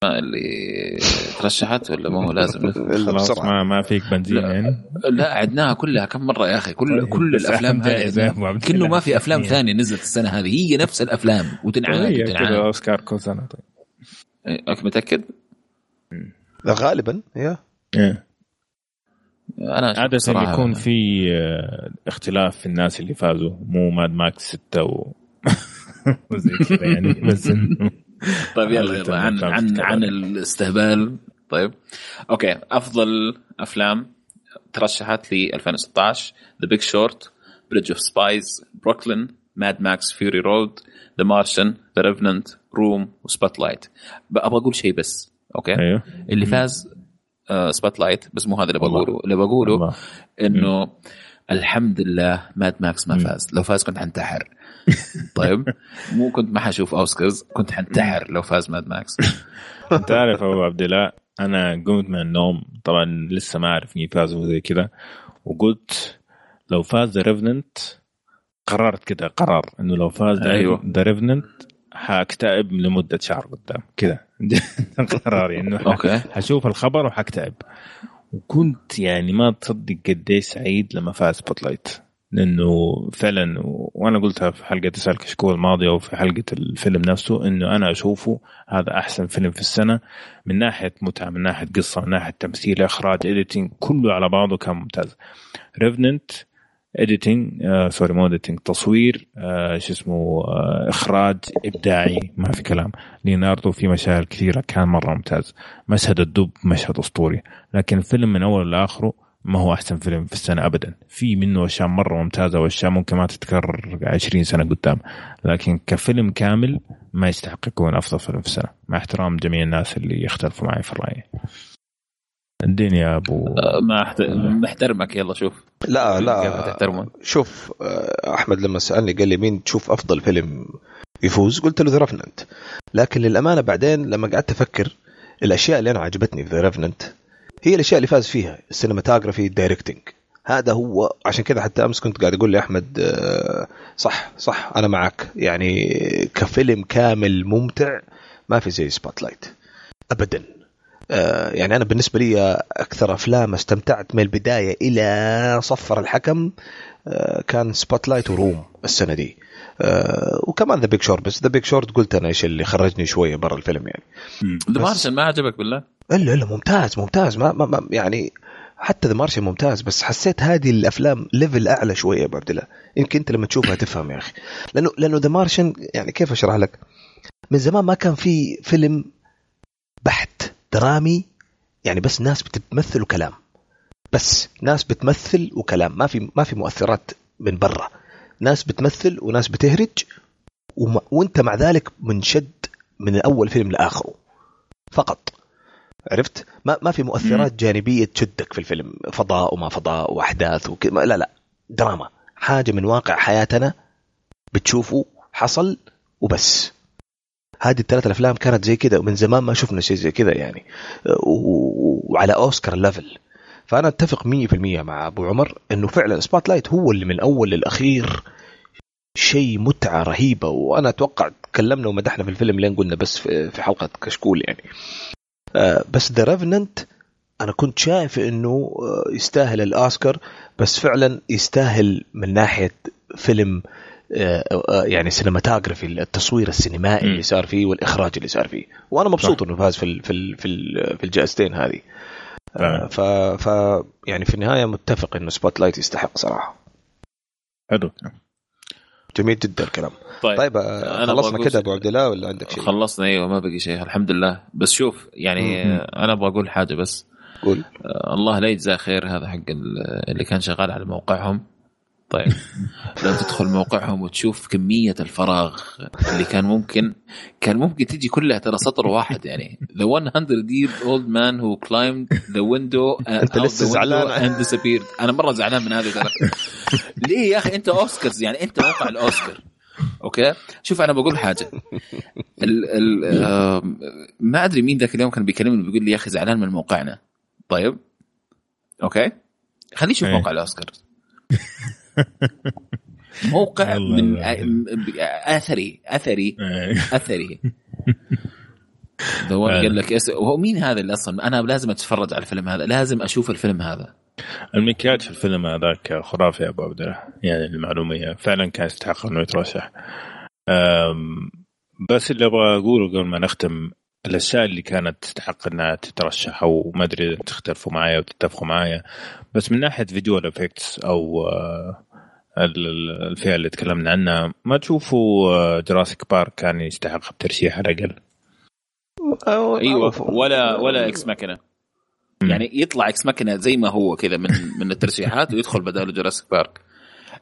اللي ترشحت ولا ما هو لازم خلاص. ما ما فيك بنزين لا. يعني لا عدناها كلها كم مرة يا أخي كل كل الأفلام هذه الله. ما في أفلام إيه. ثانية نزلت السنة هذه هي نفس الأفلام وتنعاد كذا وتنعاد أوسكار كل سنة طيب إيه، متأكد؟ لا غالبا يا إيه. أنا عادة يكون في آه، اختلاف في الناس اللي فازوا مو ماد ماكس ستة و وزي كذا يعني بس إنه طيب يلا يلا عن عن. عن الاستهبال طيب okay أفضل أفلام ترشحت ل 2016 The Big Short Bridge of Spies Brooklyn Mad Max Fury Road The Martian The Revenant Room و Spotlight أبغى أقول شيء بس okay أيوه اللي فاز Spotlight بس مو هذا اللي. بقوله اللي بقوله. إنه الحمد لله Mad Max ما. فاز لو فاز كنت حنتحر طيب مو كنت ما حشوف أوسكارز كنت حنتحر لو فاز Mad Max. انت عارف أبو عبد الله أنا قمت من النوم طبعا لسه ما أعرف مين فاز وزي كذا وقلت لو فاز The Revenant قررت كذا قرار إنه لو فاز أيوة. The Revenant حأكتئب لمدة شهر قدام كذا. قراري إنه okay. حشوف الخبر وحكتئب وكنت يعني ما تصدق قديش سعيد لما فاز Spotlight لأنه فعلا وأنا قلتها في حلقة تسال كشكول الماضيه وفي حلقة الفيلم نفسه إنه أنا أشوفه هذا أحسن فيلم في السنة من ناحية متعة من ناحية قصة من ناحية تمثيل إخراج editing كله على بعضه كان ممتاز. Revenant editing sorry مو editing تصوير آه شو اسمه آه إخراج إبداعي ما في كلام. ليناردو في مشاهد كثيرة كان مرة ممتاز. مشهد الدب مشهد أسطوري. لكن الفيلم من أوله لآخره ما هو أحسن فيلم في السنة ابدا. في منه أشياء مرة ممتازة وأشياء ممكن ما تتكرر 20 سنة قدام. لكن كفيلم كامل ما يستحق يكون أفضل فيلم في السنة. مع احترام جميع الناس اللي يختلفوا معي في الرأي. اديني يا ابو آه، ما. محترمك يلا شوف. لا كيف لا. شوف آه، أحمد لما سألني قال لي مين تشوف أفضل فيلم يفوز قلت له The لكن للأمانة بعدين لما قعدت أفكر الأشياء اللي أنا عجبتني في The Revenant هي الأشياء اللي فاز فيها ال cinematography ال directing هذا هو عشان كذا حتى أمس كنت قاعد أقول لأحمد آه، صح صح أنا معك. يعني كفيلم كامل ممتع ما في زي Spotlight ابدا. آه، يعني أنا بالنسبة لي أكثر أفلام استمتعت من البداية إلى صفر الحكم آه، كان Spotlight و Room السنة دي. وكمان The Big Short بس The Big Short قلت أنا إيش اللي خرجني شوية برا الفيلم يعني. The Martian ما عجبك بالله؟ إلا إلا ممتاز ممتاز. ما, ما, ما يعني حتى The Martian ممتاز بس حسيت هذه الأفلام level أعلى شوية يا ابو عبد الله يمكن أنت لما تشوفها تفهم يا أخي. لأنه لأنه The Martian يعني كيف أشرح لك؟ من زمان ما كان في فيلم بحت درامي يعني بس ناس بتمثل وكلام. بس ناس بتمثل وكلام. ما في ما في مؤثرات من برا. ناس بتمثل وناس بتهرج وما وأنت مع ذلك منشد من اول فيلم لآخره. فقط. عرفت؟ ما ما في مؤثرات جانبية تشدك في الفيلم. فضاء وما فضاء وأحداث وك... لا لا. دراما. حاجة من واقع حياتنا بتشوفه حصل وبس. هذه الثلاث الأفلام كانت زي كذا ومن زمان ما شفنا شيء زي كذا يعني. وعلى Oscar level فأنا أتفق 100% مع أبو عمر إنه فعلا Spotlight هو اللي من الأول للأخير شيء متعة رهيبة. وأنا أتوقع تكلمنا ومدحنا في الفيلم لين قلنا بس في حلقة كشكول يعني. بس The Revenant أنا كنت شايف إنه آه، يستاهل الأوسكار بس فعلا يستاهل من ناحية فيلم آه، آه، يعني cinematography التصوير السينمائي. اللي صار فيه والإخراج اللي صار فيه وأنا مبسوط. إنه فاز في في في, ال في الجائزتين هذه. آه، ف ف يعني في النهاية متفق إنه Spotlight يستحق صراحة حلو جميل جدا الكلام. طيب, طيب آه، أنا خلصنا كده أبو عبد الله ولا عندك شيء؟ خلصنا أيوه ما بقي شيء الحمد لله. بس شوف يعني مم. آه، أنا أبغى أقول حاجة بس. قول. آه، الله لا يجزاه خير هذا حق ال- اللي كان شغال على موقعهم. طيب. لو تدخل موقعهم وتشوف كمية الفراغ اللي كان ممكن. كان ممكن تجي كلها ترى سطر واحد يعني. The 100 year old man who climbed the window out لسه زعلان. and disappeared. أنا مرة زعلان من هذا ترى. ليه يا أخي؟ أنت أوسكارز يعني. أنت موقع الأوسكار. okay؟ شوف أنا بقول حاجة. ال ال آه ما أدري مين ذاك اليوم كان بيكلمني بيقول لي يا أخي زعلان من موقعنا. طيب؟ okay؟ خليه يشوف إيه. موقع الاوسكار موقع من آثري آثري إيه. آثري. هو فعلا. قال لك هو مين هذا اللي أصلا؟ أنا لازم أتفرج على الفيلم هذا لازم أشوف الفيلم هذا. المكياج في الفيلم هذاك خرافي يا أبو عبد الله يعني المعلومية. فعلا كان يستحق إنه يترشح. بس اللي أبغى أقوله قبل ما نختم الأشياء اللي كانت تستحق إنها تترشح أو ما أدري تختلفوا معايا أو تتفقوا معايا بس من ناحية visual effects أو آه، الفئة اللي تكلمنا عنها ما تشوفوا Jurassic Park كان يستحق الترشيح على الأقل أيوه ولا ولا Ex Machina. يعني يطلع Ex Machina زي ما هو كذا من من الترشيحات ويدخل بداله Jurassic Park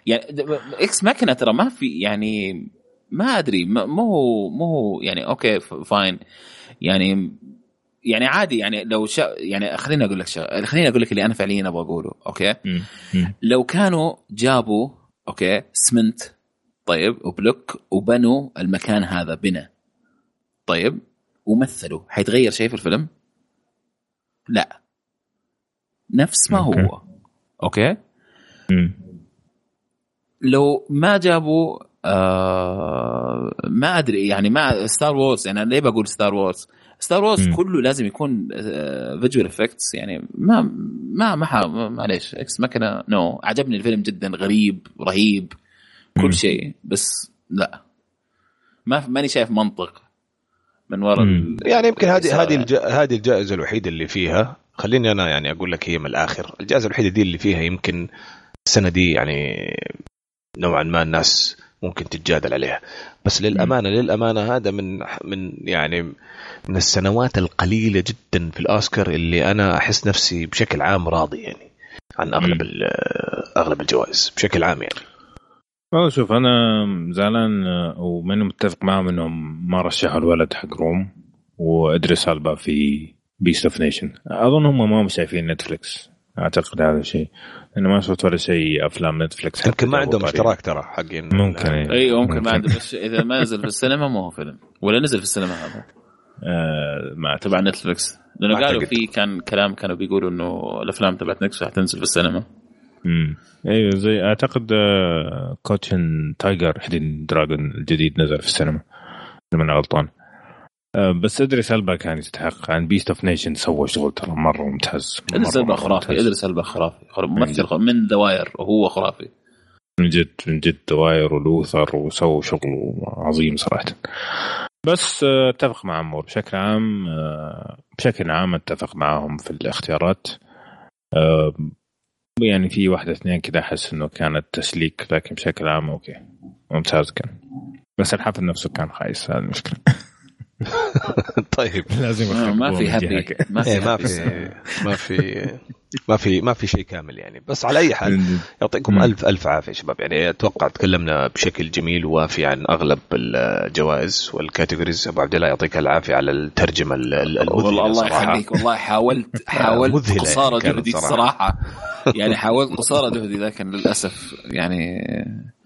يعني Ex Machina ترى ما في يعني ما أدري ما- مو هو مو هو يعني okay fine يعني يعني عادي يعني لو شا يعني خليني أقول لك شغله خليني أقول لك اللي أنا فعليا أبغى أقوله okay مم. مم. لو كانوا جابوا okay؟ سمنت طيب وبلوك. وبنوا المكان هذا بنا طيب ومثلوا. حيتغير شيء في الفيلم؟ لا. نفس ما okay. هو. okay؟ مم. لو ما جابوا آه ما أدري يعني ما Star Wars يعني ليه بقول Star Wars Star Wars. كله لازم يكون visual effects يعني ما ما ما معليش Ex Machina no عجبني الفيلم جدا غريب رهيب. كل شيء بس لا ما ماني شايف منطق من وراء يعني يمكن هذه هذه الج... هذه الجائزة الوحيدة اللي فيها خليني أنا يعني أقول لك هي من الآخر الجائزة الوحيدة دي اللي فيها يمكن السنة دي يعني نوعا ما الناس ممكن تتجادل عليها. بس للأمانة للأمانة هذا من من يعني من السنوات القليلة جدا في الأوسكار اللي أنا أحس نفسي بشكل عام راضي يعني عن أغلب أغلب الجوائز بشكل عام يعني. والله شوف أنا زعلان وماني متفق معهم إنهم ما رشحوا الولد حق Room وإدريس ألبا في Beasts of No Nation أظن هم ما هم شايفين نتفلكس أعتقد هذا الشيء لأنه ما شفت ولا شيء أفلام نتفلكس يمكن ما عندهم. اشتراك ترى حقين ممكن. اي ممكن ما عنده بس إذا ما نزل في السينما ما هو فيلم ولا نزل في السينما هذا آه ما. تبع نتفلكس لأنه قالوا. في كان كلام كانوا بيقولوا إنه الأفلام تبعت نتفلكس حتنزل في السينما امم أيوه زي أعتقد آه، Crouching Tiger Hidden Dragon الجديد نزل في السينما إذا ماني غلطان بس إدريس ألبا كان يستحق. عن Beasts of No Nation سوى شغل ترى مرة ممتاز. إدريس ألبا خرافي. إدريس ألبا خرافي. ممثل من The Wire وهو خرافي. من جد من جد The Wire و Luther وسووا شغل عظيم صراحة. بس آه، اتفق مع عمور. بشكل عام آه، بشكل عام اتفق معهم في الاختيارات. آه، يعني في واحدة اثنين كذا أحس إنه كانت تسليك لكن بشكل عام okay. ممتاز كان. بس الحفل نفسه كان خايس هذه المشكلة. طيب لازم آه، ما في كده. ما في إيه ما. في ما في ما في ما في شيء كامل يعني بس على أي حال. يعطيكم. ألف ألف عافية شباب يعني أتوقع تكلمنا بشكل جميل ووافي عن أغلب الجوائز والكاتيجوريز أبو عبد الله يعطيك العافية على الترجمة ال- ال- المذهلة والله الله صراحة. يخليك والله حاولت حاولت مذهلة قصارى يعني كانت جهدي. الصراحه يعني حاولت قصارى جهدي لكن للأسف يعني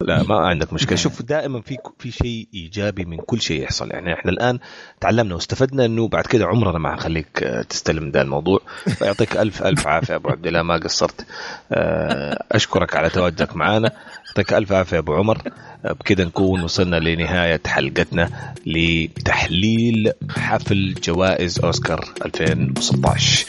لا ما عندك مشكلة شوف دائما في في شيء إيجابي من كل شيء يحصل يعني إحنا الآن تعلمنا واستفدنا إنه بعد كده عمرنا ما حنخليك آه، تستلم ده الموضوع فيعطيك ألف ألف عافية أبو عبد الله ما قصرت. آه، أشكرك على تواجدك معنا يعطيك ألف عافية أبو عمر. بكده نكون وصلنا لنهاية حلقتنا لتحليل حفل جوائز أوسكار 2016